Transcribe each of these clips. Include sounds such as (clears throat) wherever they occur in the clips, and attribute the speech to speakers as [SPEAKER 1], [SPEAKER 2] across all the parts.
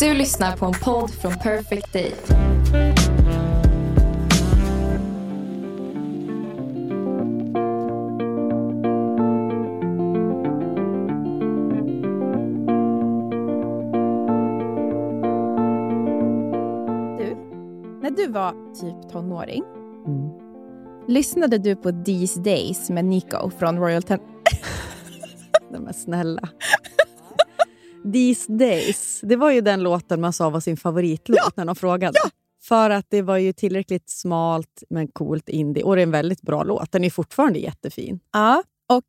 [SPEAKER 1] Du lyssnar på en podd från Perfect Day.
[SPEAKER 2] Du, när du var typ tonåring, lyssnade du på These Days med Nico från Royal Ten... (laughs)
[SPEAKER 3] Nej, men snälla. These days. Det var ju den låten man sa var sin favoritlåt när de frågade. För att det var ju tillräckligt smalt men coolt indie. Och det är en väldigt bra låt. Den är fortfarande jättefin.
[SPEAKER 2] Ja, och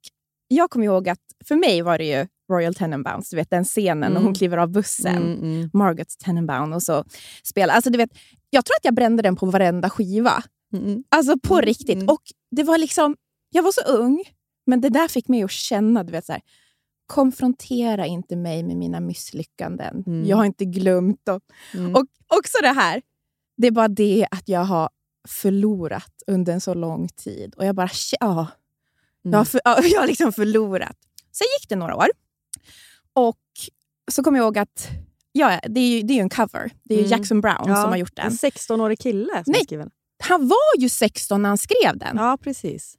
[SPEAKER 2] jag kommer ihåg att för mig var det ju Royal Tenenbaums, du vet den scenen när
[SPEAKER 3] Mm.
[SPEAKER 2] hon kliver av bussen.
[SPEAKER 3] Mm, mm.
[SPEAKER 2] Margaret Tenenbaum och så spelar. Alltså, du vet, jag tror att jag brände den på varenda skiva.
[SPEAKER 3] Mm.
[SPEAKER 2] Alltså på
[SPEAKER 3] Mm,
[SPEAKER 2] riktigt.
[SPEAKER 3] mm.
[SPEAKER 2] Och det var liksom, jag var så ung, men det där fick mig att känna, du vet så här, konfrontera inte mig med mina misslyckanden.
[SPEAKER 3] Mm.
[SPEAKER 2] Jag har inte glömt dem.
[SPEAKER 3] Mm.
[SPEAKER 2] Och också det här, det är bara det att jag har förlorat under en så lång tid. Och jag bara, ja. Jag, har för, ja, (laughs) jag har liksom förlorat. Sen gick det några år. Och så kom jag ihåg att ja, det är ju det är ju en cover. Det är ju
[SPEAKER 3] Mm.
[SPEAKER 2] Jackson Brown
[SPEAKER 3] Ja,
[SPEAKER 2] som har gjort
[SPEAKER 3] En
[SPEAKER 2] den.
[SPEAKER 3] 16-årig kille som
[SPEAKER 2] Nej.
[SPEAKER 3] skrivit den.
[SPEAKER 2] Han var ju 16 när han skrev den.
[SPEAKER 3] Ja, precis.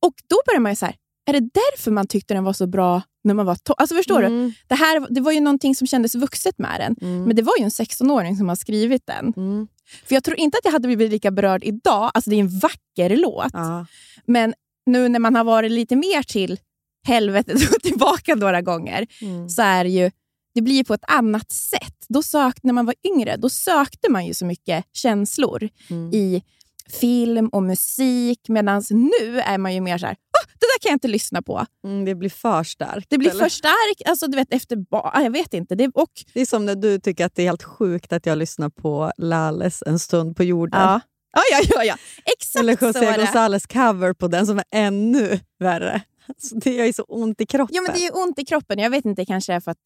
[SPEAKER 2] Och då började man ju så här, är det därför man tyckte den var så bra när man var to- Alltså förstår du?
[SPEAKER 3] Mm.
[SPEAKER 2] Det, här, det var ju någonting som kändes vuxet med den.
[SPEAKER 3] Mm.
[SPEAKER 2] Men det var ju en 16-åring som har skrivit den.
[SPEAKER 3] Mm.
[SPEAKER 2] För jag tror inte att jag hade blivit lika berörd idag. Alltså det är en vacker låt.
[SPEAKER 3] Ja.
[SPEAKER 2] Men nu när man har varit lite mer till helvetet och (laughs) tillbaka några gånger
[SPEAKER 3] Mm.
[SPEAKER 2] så är det ju det blir på ett annat sätt. Då sök, när man var yngre då sökte man ju så mycket känslor
[SPEAKER 3] Mm.
[SPEAKER 2] i film och musik. Medan nu är man ju mer så här, "Åh, det där kan jag inte lyssna på.
[SPEAKER 3] Mm, det blir för starkt.
[SPEAKER 2] Det blir
[SPEAKER 3] eller?
[SPEAKER 2] för starkt. Alltså, du vet, efter ba- ah, jag vet inte. Det, och,
[SPEAKER 3] Det är som när du tycker att det är helt sjukt att jag lyssnar på Lales En stund på jorden.
[SPEAKER 2] ja. Ja, ja, ja, ja. Exakt
[SPEAKER 3] Eller José. González cover på den som är ännu värre. Alltså, det gör ju så ont i kroppen.
[SPEAKER 2] Ja, men det är ju ont i kroppen. Jag vet inte, kanske är för att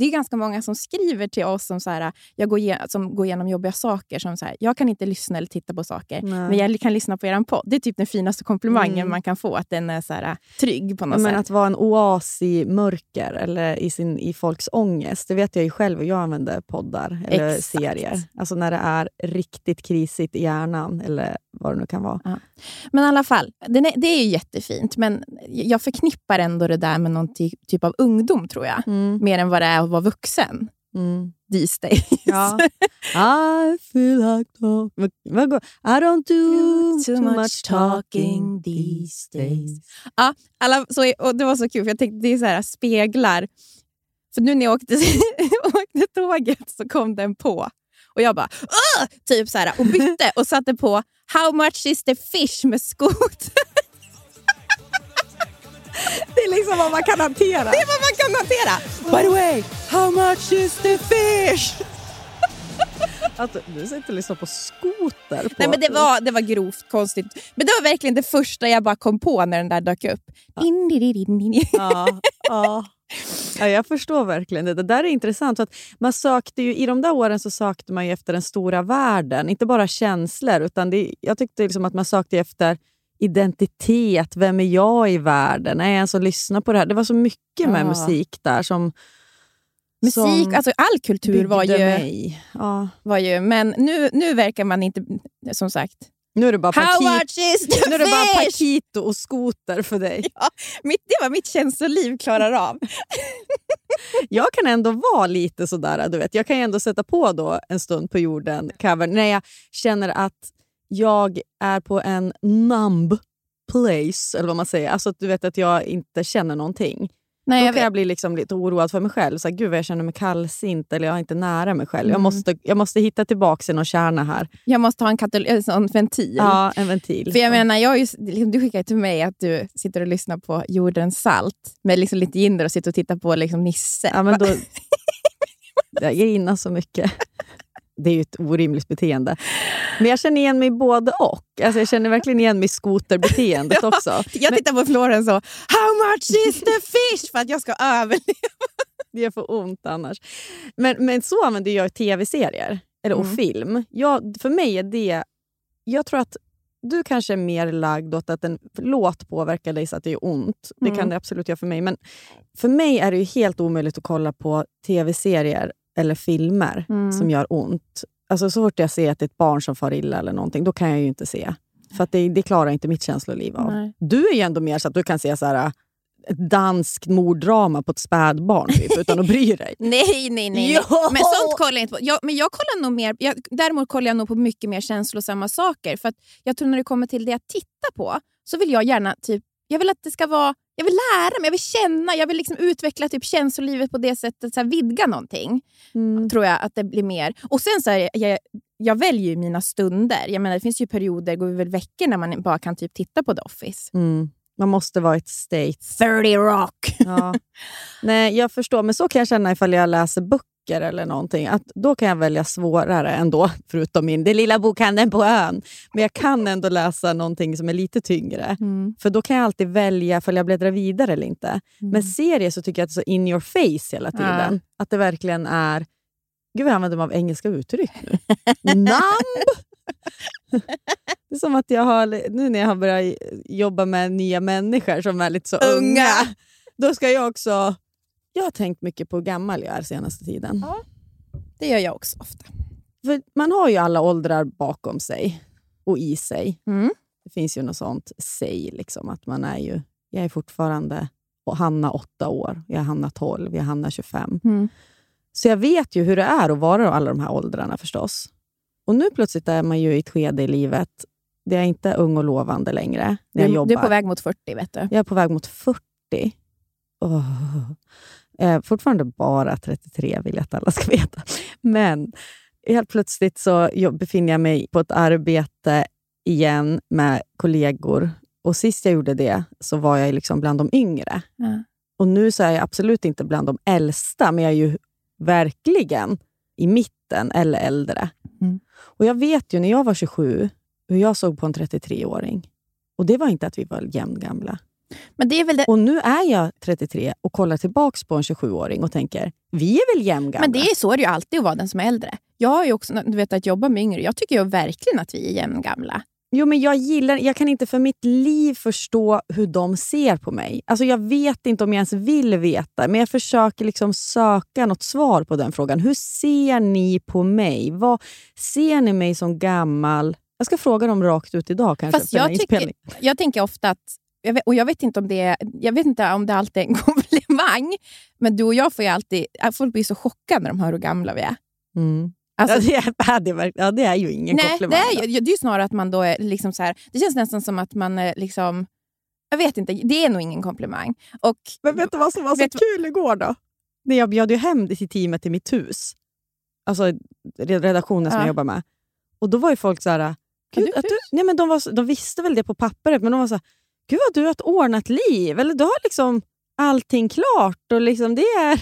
[SPEAKER 2] det är ganska många som skriver till oss som, så här, jag går, igen, som går igenom jobbiga saker. Som så här, jag kan inte lyssna eller titta på saker,
[SPEAKER 3] Nej.
[SPEAKER 2] men jag kan lyssna på er podd. Det är typ den finaste komplimangen
[SPEAKER 3] Mm.
[SPEAKER 2] man kan få, att den är så här, trygg på något
[SPEAKER 3] men
[SPEAKER 2] sätt.
[SPEAKER 3] att vara en oas i mörker eller i, sin, i folks ångest, det vet jag ju själv. Jag använder poddar eller
[SPEAKER 2] Exakt.
[SPEAKER 3] serier. Alltså när det är riktigt krisigt i hjärnan eller vad det nu kan vara.
[SPEAKER 2] Men i alla fall, är, det är ju jättefint, men jag förknippar ändå det där med någon ty- typ av ungdom, tror jag.
[SPEAKER 3] Mm.
[SPEAKER 2] Mer än vad det är att vara vuxen
[SPEAKER 3] Mm.
[SPEAKER 2] these days.
[SPEAKER 3] Ja. (laughs) I feel like talk. I don't do too, much talking these days.
[SPEAKER 2] Ja, alla, så, och det var så kul, för jag tänkte det är så här speglar. För nu när jag åkte, (laughs) åkte tåget så kom den på. Och jag bara Åh! typ så här, och bytte och satte på How much is the fish med skot. (laughs) (laughs)
[SPEAKER 3] Det är liksom vad man kan hantera.
[SPEAKER 2] Det är vad man kan hantera. By the way, how much is the fish?
[SPEAKER 3] Att du sitter och lyssnar på skoter. På.
[SPEAKER 2] Nej, men det, var, det var grovt konstigt. Men det var verkligen det första jag bara kom på när den där dök upp. Indididididi.
[SPEAKER 3] Ja, ja. ja, jag förstår verkligen det. Det där är intressant. För att man sökte ju, I de där åren så sökte man ju efter den stora världen. Inte bara känslor. utan det, Jag tyckte liksom att man sökte efter identitet. Vem är jag i världen? Är jag en som lyssnar på det här? Det var så mycket med
[SPEAKER 2] Ja.
[SPEAKER 3] musik där som
[SPEAKER 2] Musik,
[SPEAKER 3] som
[SPEAKER 2] alltså all kultur var ju,
[SPEAKER 3] mig. Ja.
[SPEAKER 2] var ju... Men nu, nu verkar man inte... Som sagt.
[SPEAKER 3] Nu är det bara, pakit, nu är det bara? Paquito och skoter för dig.
[SPEAKER 2] Mitt, det var mitt känsloliv klarar av. (laughs)
[SPEAKER 3] jag kan ändå vara lite sådär, du vet. Jag kan ändå sätta på då en stund på jorden cover när jag känner att jag är på en numb place, eller vad man säger. Alltså att du vet att jag inte känner någonting.
[SPEAKER 2] Nej,
[SPEAKER 3] Då
[SPEAKER 2] jag
[SPEAKER 3] kan
[SPEAKER 2] vet.
[SPEAKER 3] jag bli liksom lite oroad för mig själv. Så här, Gud vad jag känner mig kallsint eller jag är inte nära mig själv. Jag,
[SPEAKER 2] Mm.
[SPEAKER 3] måste, jag måste hitta tillbaka till någon kärna här.
[SPEAKER 2] Jag måste ha en, katal- en ventil.
[SPEAKER 3] Ja, en ventil.
[SPEAKER 2] För jag menar, jag ju, liksom, du skickade till mig att du sitter och lyssnar på Jordens salt med liksom lite ginder och sitter och tittar på liksom Nisse.
[SPEAKER 3] Ja, men då, (laughs) jag grinar så mycket. Det är ju ett orimligt beteende. Men jag känner igen mig både och. Alltså jag känner verkligen igen mig i skoterbeteendet (laughs)
[SPEAKER 2] Ja.
[SPEAKER 3] också.
[SPEAKER 2] Jag tittar på Florens och “How much is the fish?” för att jag ska överleva. (laughs)
[SPEAKER 3] Det får ont annars. Men, men så använder jag tv-serier eller, och
[SPEAKER 2] Mm.
[SPEAKER 3] film. Jag, för mig är det... Jag tror att du kanske är mer lagd åt att en låt påverkar dig så att det gör ont. Det kan
[SPEAKER 2] Mm.
[SPEAKER 3] det absolut göra för mig. Men för mig är det ju helt omöjligt att kolla på tv-serier eller filmer
[SPEAKER 2] Mm.
[SPEAKER 3] som gör ont. Alltså så fort jag ser att det är ett barn som far illa eller någonting, då kan jag ju inte se. För att det, det klarar inte mitt känsloliv av.
[SPEAKER 2] Nej.
[SPEAKER 3] Du är ju ändå mer så att du kan se så här, äh, ett danskt morddrama på ett spädbarn typ, utan att bry dig. (laughs)
[SPEAKER 2] Nej, nej, nej.
[SPEAKER 3] Jo!
[SPEAKER 2] Men sånt kollar jag inte på. Jag, men jag kollar nog mer, jag, däremot kollar jag nog på mycket mer känslosamma saker. För att jag tror när det kommer till det jag tittar på så vill jag gärna typ, jag vill att det ska vara jag vill lära mig, jag vill känna, jag vill liksom utveckla typ känslolivet på det sättet, så här, vidga någonting.
[SPEAKER 3] Mm.
[SPEAKER 2] Tror jag att det blir mer. Och sen så här, jag, jag väljer ju mina stunder. Jag menar, det finns ju perioder, går väl veckor när man bara kan typ titta på The Office.
[SPEAKER 3] Mm. Man måste vara i ett state.
[SPEAKER 2] 30 Rock!
[SPEAKER 3] Ja. Nej, jag förstår, men så kan jag känna ifall jag läser böcker eller någonting. Att då kan jag välja svårare ändå, förutom min Det lilla bokhandeln på ön. Men jag kan ändå läsa någonting som är lite tyngre.
[SPEAKER 2] Mm.
[SPEAKER 3] För då kan jag alltid välja ifall jag bläddrar vidare eller inte.
[SPEAKER 2] Mm.
[SPEAKER 3] Men serier så tycker jag att det är så in your face hela tiden. Att det verkligen är... Gud vad jag använder mig av engelska uttryck nu. Namb! (laughs) Det är som att jag har, nu när jag har börjat jobba med nya människor som är lite så Unga. då ska jag också... Jag har tänkt mycket på hur gammal jag är senaste tiden.
[SPEAKER 2] Ja. Det gör jag också ofta.
[SPEAKER 3] För man har ju alla åldrar bakom sig och i sig.
[SPEAKER 2] Mm.
[SPEAKER 3] Det finns ju något sånt säg, liksom, att man är ju... Jag är fortfarande och Hanna åtta år, jag är Hanna 12, jag är Hanna 25.
[SPEAKER 2] Mm.
[SPEAKER 3] Så jag vet ju hur det är att vara i alla de här åldrarna förstås. Och nu plötsligt är man ju i ett skede i livet där jag inte är ung och lovande längre. När jag
[SPEAKER 2] Du,
[SPEAKER 3] jobbar.
[SPEAKER 2] du är på väg mot 40, vet du.
[SPEAKER 3] Jag är på väg mot 40. Åh. Är fortfarande bara 33, vill jag att alla ska (laughs) veta. Men helt plötsligt så jag befinner jag mig på ett arbete igen med kollegor. Och Sist jag gjorde det så var jag liksom bland de yngre.
[SPEAKER 2] Ja.
[SPEAKER 3] Och Nu så är jag absolut inte bland de äldsta, men jag är ju verkligen i mitten eller äldre.
[SPEAKER 2] Mm.
[SPEAKER 3] Och Jag vet ju när jag var 27 hur jag såg på en 33-åring. Och det var inte att vi var jämngamla.
[SPEAKER 2] Men det är väl det,
[SPEAKER 3] Och nu är jag 33 och kollar tillbaka på en 27-åring och tänker, vi är väl jämngamla?
[SPEAKER 2] men det är så är det ju alltid att vara den som är äldre. Jag har ju också du vet, att jobba med yngre. Jag tycker ju verkligen att vi är jämngamla.
[SPEAKER 3] Jo, men jag gillar, jag kan inte för mitt liv förstå hur de ser på mig. Alltså jag vet inte om jag ens vill veta, men jag försöker liksom söka något svar på den frågan. Hur ser ni på mig? Vad, ser ni mig som gammal? Jag ska fråga dem rakt ut idag kanske.
[SPEAKER 2] Fast jag, tycker, jag tänker ofta att, jag vet, och jag vet, inte om det, är- jag vet inte om det alltid är en (laughs) komplimang, men du och jag får ju alltid, folk blir så chockade när de hör hur gamla vi är.
[SPEAKER 3] Mm.
[SPEAKER 2] Alltså,
[SPEAKER 3] ja, det, är, (laughs) det, är, ja, det är ju ingen
[SPEAKER 2] nej,
[SPEAKER 3] komplimang.
[SPEAKER 2] det är, ju- det är snarare att man då är liksom så här, det känns nästan som att man liksom, jag vet inte, det är nog ingen komplimang. Och,
[SPEAKER 3] Men vet du vad som var så kul igår då? När jag bjöd ju hem till teamet till mitt hus. Alltså re- redaktionen som
[SPEAKER 2] Ja.
[SPEAKER 3] jag jobbar med. Och då var ju folk så här... Gud,
[SPEAKER 2] du
[SPEAKER 3] att du, nej, men de, var, de visste väl det på pappret, men de var så här, Gud vad du har ett ordnat liv. Eller du har liksom allting klart och liksom det är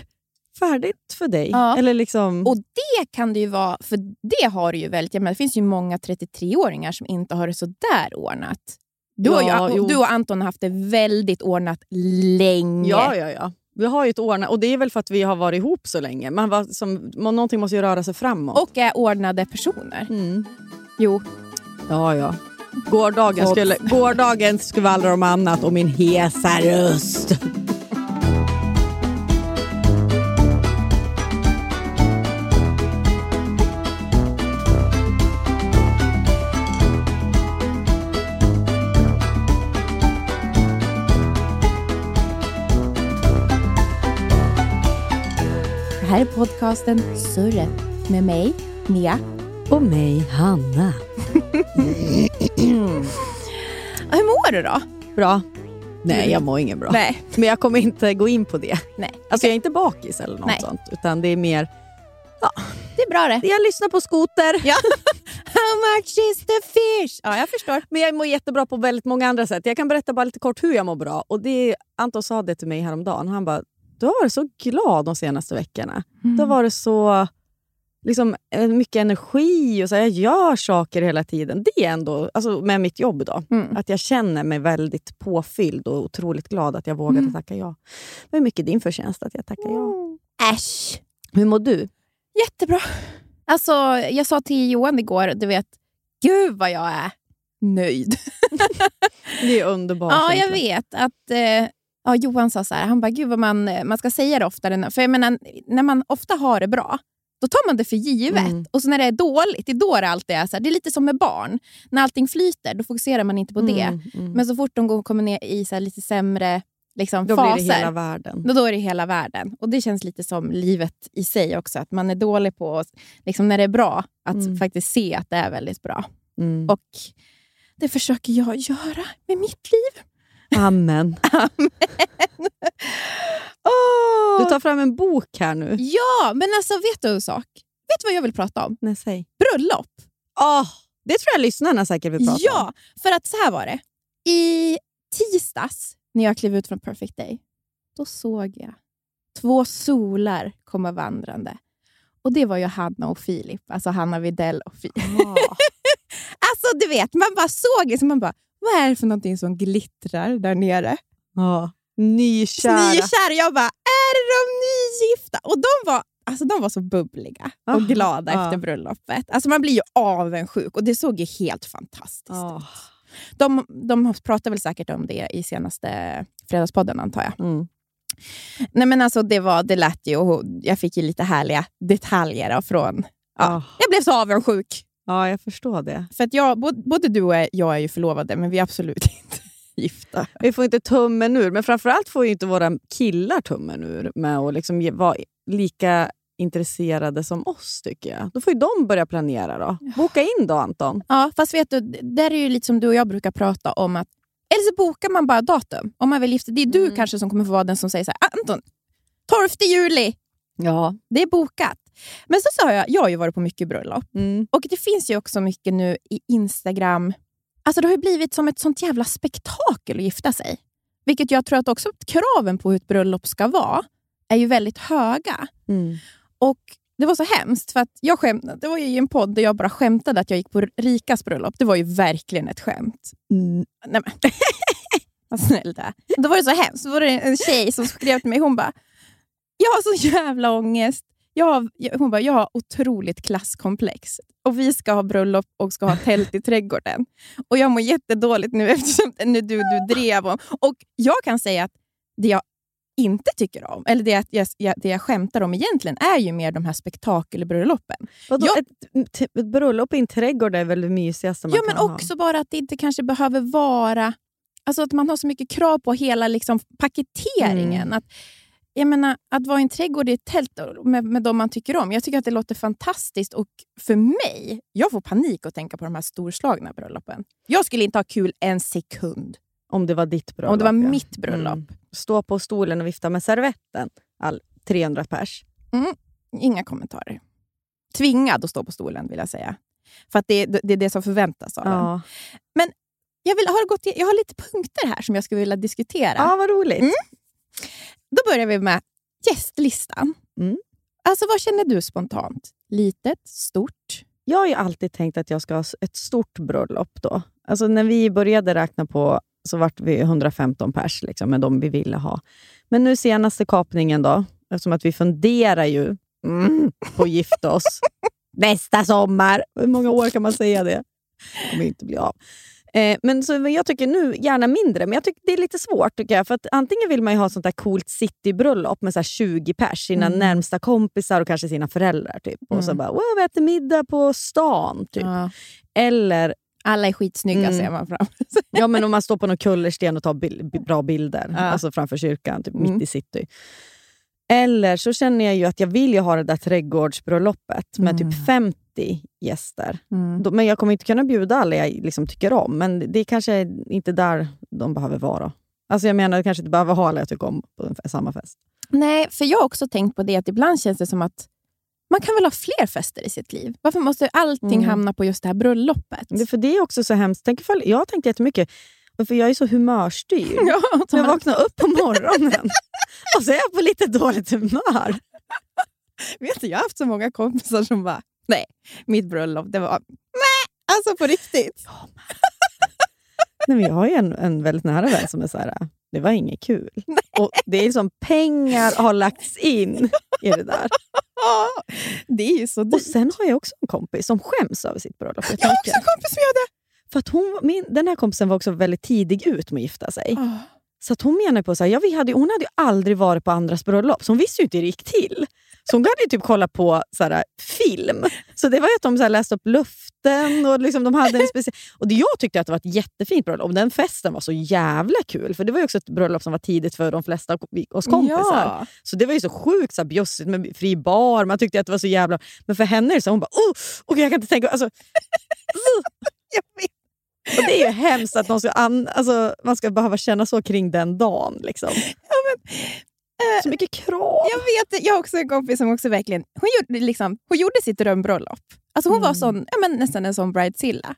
[SPEAKER 3] färdigt för dig.
[SPEAKER 2] Ja.
[SPEAKER 3] Eller liksom,
[SPEAKER 2] Och det kan det ju vara, för det har det ju väldigt, jag menar, det finns ju många 33-åringar som inte har det så där ordnat. Du,
[SPEAKER 3] Ja,
[SPEAKER 2] ju, du och Anton har haft det väldigt ordnat länge.
[SPEAKER 3] ja, ja, ja. Vi har ju ett ordnat, och det är väl för att vi har varit ihop så länge. Man var, som, någonting måste ju röra sig framåt.
[SPEAKER 2] Och är ordnade personer.
[SPEAKER 3] Mm.
[SPEAKER 2] Jo.
[SPEAKER 3] Ja, ja. Gårdagen skulle, gårdagen skvallrar om annat och min hesa röst.
[SPEAKER 2] Det här är podcasten Surret med mig, Mia.
[SPEAKER 3] Och mig, Hanna.
[SPEAKER 2] Hur mår du då?
[SPEAKER 3] Bra. Nej, jag mår inget bra.
[SPEAKER 2] Nej.
[SPEAKER 3] Men jag kommer inte gå in på det.
[SPEAKER 2] Nej.
[SPEAKER 3] Alltså jag är inte bakis eller något
[SPEAKER 2] Nej.
[SPEAKER 3] sånt. Utan det är mer,
[SPEAKER 2] Det är bra det.
[SPEAKER 3] jag lyssnar på skoter.
[SPEAKER 2] Ja. (laughs) How much is the fish? Ja, jag förstår.
[SPEAKER 3] Men jag mår jättebra på väldigt många andra sätt. Jag kan berätta bara lite kort hur jag mår bra. Och det Anton sa det till mig häromdagen. Han bara, du har varit så glad de senaste veckorna. Du har varit så liksom, eh, mycket energi och så här, jag gör saker hela tiden. Det är ändå, alltså med mitt jobb då,
[SPEAKER 2] Mm.
[SPEAKER 3] att jag känner mig väldigt påfylld och otroligt glad att jag vågade
[SPEAKER 2] Mm.
[SPEAKER 3] tacka ja. Det är mycket din förtjänst att jag tackar ja.
[SPEAKER 2] Äsch.
[SPEAKER 3] Hur mår du?
[SPEAKER 2] Jättebra. Alltså, jag sa till Johan igår, du vet, gud vad jag är nöjd. (laughs)
[SPEAKER 3] Det är underbart.
[SPEAKER 2] Ja, jag vet. att eh, ja, Johan sa så här, han bara, gud vad man, man ska säga det oftare. För jag menar, när man ofta har det bra, då tar man det för givet.
[SPEAKER 3] Mm.
[SPEAKER 2] Och så när det är dåligt, det är då det alltid är så här. Det är lite som med barn. När allting flyter, då fokuserar man inte på det.
[SPEAKER 3] Mm, mm.
[SPEAKER 2] Men så fort de går, kommer ner i så lite sämre liksom,
[SPEAKER 3] Då
[SPEAKER 2] faser,
[SPEAKER 3] blir det hela världen.
[SPEAKER 2] då, då är det hela världen. Och Det känns lite som livet i sig också. Att man är dålig på, liksom, när det är bra, att
[SPEAKER 3] Mm.
[SPEAKER 2] faktiskt se att det är väldigt bra.
[SPEAKER 3] Mm.
[SPEAKER 2] Och det försöker jag göra med mitt liv. (laughs)
[SPEAKER 3] Amen.
[SPEAKER 2] Åh!
[SPEAKER 3] Du tar fram en bok här nu.
[SPEAKER 2] Ja, men alltså vet du en sak? Vet du vad jag vill prata om?
[SPEAKER 3] Nej, säg.
[SPEAKER 2] Bröllop.
[SPEAKER 3] Åh, det tror jag lyssnarna säkert vill prata om.
[SPEAKER 2] Ja, för att så här var det. I tisdags, när jag klev ut från Perfect Day, då såg jag två solar komma vandrande. Och det var ju Hanna och Filip. Alltså Hanna Videll och Filip. (laughs) Alltså du vet, man bara såg det så man bara, vad är det för någonting som glittrar där nere?
[SPEAKER 3] Ja. Nykära.
[SPEAKER 2] Nykära. Jag bara, är det de nygifta? Och de var, alltså, de var så bubbliga och
[SPEAKER 3] Aha,
[SPEAKER 2] glada
[SPEAKER 3] ja.
[SPEAKER 2] efter bröllopet. Alltså, man blir ju avundsjuk och det såg ju helt fantastiskt
[SPEAKER 3] Ja.
[SPEAKER 2] ut. De, de pratar väl säkert om det i senaste Fredagspodden antar jag.
[SPEAKER 3] Mm.
[SPEAKER 2] Nej, men alltså, det, var, det lät ju, och jag fick ju lite härliga detaljer från... Ja,
[SPEAKER 3] Ja.
[SPEAKER 2] Jag blev så avundsjuk.
[SPEAKER 3] Ja, jag förstår det.
[SPEAKER 2] För att jag, både, både du och jag är ju förlovade, men vi är absolut (laughs) inte gifta.
[SPEAKER 3] Vi får inte tummen ur, men framförallt får inte våra killar tummen ur med att liksom vara lika intresserade som oss, tycker jag. Då får ju de börja planera. då. Boka in då, Anton.
[SPEAKER 2] Ja, fast vet du, där är ju lite som du och jag brukar prata om. att Eller så bokar man bara datum. Om man vill gifta Det är du
[SPEAKER 3] Mm.
[SPEAKER 2] kanske som kommer få vara den som säger så här, Anton, 12 juli,
[SPEAKER 3] Ja.
[SPEAKER 2] det är bokat. Men så sa jag, jag har ju varit på mycket bröllop.
[SPEAKER 3] Mm.
[SPEAKER 2] Och det finns ju också mycket nu i Instagram. Alltså det har ju blivit som ett sånt jävla spektakel att gifta sig. Vilket jag tror att också kraven på hur ett bröllop ska vara är ju väldigt höga.
[SPEAKER 3] Mm.
[SPEAKER 2] Och Det var så hemskt, för att jag skämt, det var ju i en podd där jag bara skämtade att jag gick på Rikas bröllop. Det var ju verkligen ett skämt.
[SPEAKER 3] Mm.
[SPEAKER 2] Nej, men. (laughs) Vad snäll du. Då var det så hemskt. Då var det en tjej som skrev till mig. Hon bara, jag har så jävla ångest. Jag jag- hon bara, jag har otroligt klasskomplex. Och vi ska ha bröllop och ska ha tält i trädgården. Och jag mår jättedåligt nu (laughs) eftersom nu du, du drev om. Och jag kan säga att det jag inte tycker om, eller det jag, jag, det jag skämtar om egentligen, är ju mer de här spektakelbröllopen.
[SPEAKER 3] Vadå,
[SPEAKER 2] Ja.
[SPEAKER 3] ett, ett bröllop i en trädgård är väl det mysigaste man
[SPEAKER 2] Ja, men
[SPEAKER 3] kan
[SPEAKER 2] också bara att det inte kanske behöver vara... Alltså att man har så mycket krav på hela liksom, paketeringen.
[SPEAKER 3] Mm.
[SPEAKER 2] Att, jag menar, att vara i en trädgård i ett tält med, med de man tycker om. Jag tycker att det låter fantastiskt. Och för mig, jag får panik att tänka på de här storslagna bröllopen. Jag skulle inte ha kul en sekund.
[SPEAKER 3] Om det var ditt bröllop.
[SPEAKER 2] om det var
[SPEAKER 3] ja.
[SPEAKER 2] mitt bröllop.
[SPEAKER 3] Mm. Stå på stolen och vifta med servetten. All, 300 pers.
[SPEAKER 2] Inga kommentarer. Tvingad att stå på stolen, vill jag säga. För att det, det är det som förväntas av en.
[SPEAKER 3] Ja.
[SPEAKER 2] Jag, vill, har gått, jag har lite punkter här som jag skulle vilja diskutera.
[SPEAKER 3] ja, vad roligt.
[SPEAKER 2] Mm. Då börjar vi med gästlistan.
[SPEAKER 3] Mm.
[SPEAKER 2] Alltså, vad känner du spontant? Litet? Stort?
[SPEAKER 3] Jag har ju alltid tänkt att jag ska ha ett stort bröllop. då. Alltså när vi började räkna på så vart vi 115 pers liksom, med de vi ville ha. Men nu senaste kapningen då, eftersom att vi funderar ju mm, på att gifta oss (laughs) nästa sommar. Hur många år kan man säga det? Det kommer inte bli av. Eh, men så jag tycker nu gärna mindre, men jag tycker det är lite svårt. Tycker jag, för att Antingen vill man ju ha sånt där coolt citybröllop med så här 20 pers, sina
[SPEAKER 2] Mm.
[SPEAKER 3] närmsta kompisar och kanske sina föräldrar. Typ. Och så
[SPEAKER 2] Mm.
[SPEAKER 3] bara, wow, vi äter middag på stan. Typ.
[SPEAKER 2] Ja.
[SPEAKER 3] Eller
[SPEAKER 2] Alla är skitsnygga,
[SPEAKER 3] Mm.
[SPEAKER 2] ser man fram
[SPEAKER 3] ja, men om man står på någon kullersten och tar bil- bi- bra bilder
[SPEAKER 2] Ja.
[SPEAKER 3] alltså framför kyrkan, typ
[SPEAKER 2] Mm.
[SPEAKER 3] mitt i city. Eller så känner jag ju att jag vill ju ha det där trädgårdsbröllopet med
[SPEAKER 2] Mm.
[SPEAKER 3] typ 50 gäster.
[SPEAKER 2] mm.
[SPEAKER 3] Men jag kommer inte kunna bjuda alla jag liksom tycker om. Men det är kanske inte där de behöver vara. Alltså jag menar kanske inte bara vad Harla jag tycker om på samma fest.
[SPEAKER 2] Nej, för jag har också tänkt på det att ibland känns det som att man kan väl ha fler fester i sitt liv? Varför måste allting
[SPEAKER 3] Mm.
[SPEAKER 2] hamna på just det här bröllopet?
[SPEAKER 3] Det, för det är också så hemskt. Tänk ifall, jag har tänkt jättemycket, för jag är så humörstyrd. (laughs)
[SPEAKER 2] Ja,
[SPEAKER 3] jag vaknar upp på morgonen (laughs) och så är jag på lite dåligt humör.
[SPEAKER 2] vet du, jag har haft så många kompisar som bara, nej, mitt bröllop, det var, nej, alltså på riktigt. (laughs)
[SPEAKER 3] Nej, men jag har ju en, en väldigt nära vän som är så här, det var inget kul. Och det är som pengar har lagts in i det där.
[SPEAKER 2] Ja, (laughs) det är ju så
[SPEAKER 3] Och
[SPEAKER 2] dyrt.
[SPEAKER 3] sen har jag också en kompis som skäms över sitt bröllop.
[SPEAKER 2] Jag har också en kompis som gör det.
[SPEAKER 3] För att hon, min, den här kompisen var också väldigt tidig ut med att gifta sig.
[SPEAKER 2] Ah.
[SPEAKER 3] Så att hon menar på så här, ja, vi hade, hon hade ju aldrig varit på andras bröllop, så hon visste ju inte gick till. Så hon hade ju typ kollat på så här, film. Så det var ju att de så läste upp luften och liksom, de hade en (laughs) speciell... Och det, jag tyckte att det var ett jättefint bröllop. Den festen var så jävla kul. För det var ju också ett bröllop som var tidigt för de flesta av oss kompisar.
[SPEAKER 2] Ja.
[SPEAKER 3] Så det var ju så sjukt så här, bjussigt med fri bar. Man tyckte att det var så jävla... Men för henne är så hon bara, oh, okay, jag kan inte tänka... Alltså, (laughs)
[SPEAKER 2] Jag vet.
[SPEAKER 3] och det är ju hemskt att någon ska an, alltså, man ska behöva känna så kring den dagen. Liksom. Så mycket krav.
[SPEAKER 2] Jag vet, jag har också en kompis som också verkligen, hon gjorde, liksom, hon gjorde sitt drömbröllop. Alltså hon var
[SPEAKER 3] Mm.
[SPEAKER 2] sån, ja, men nästan en sån bridezilla.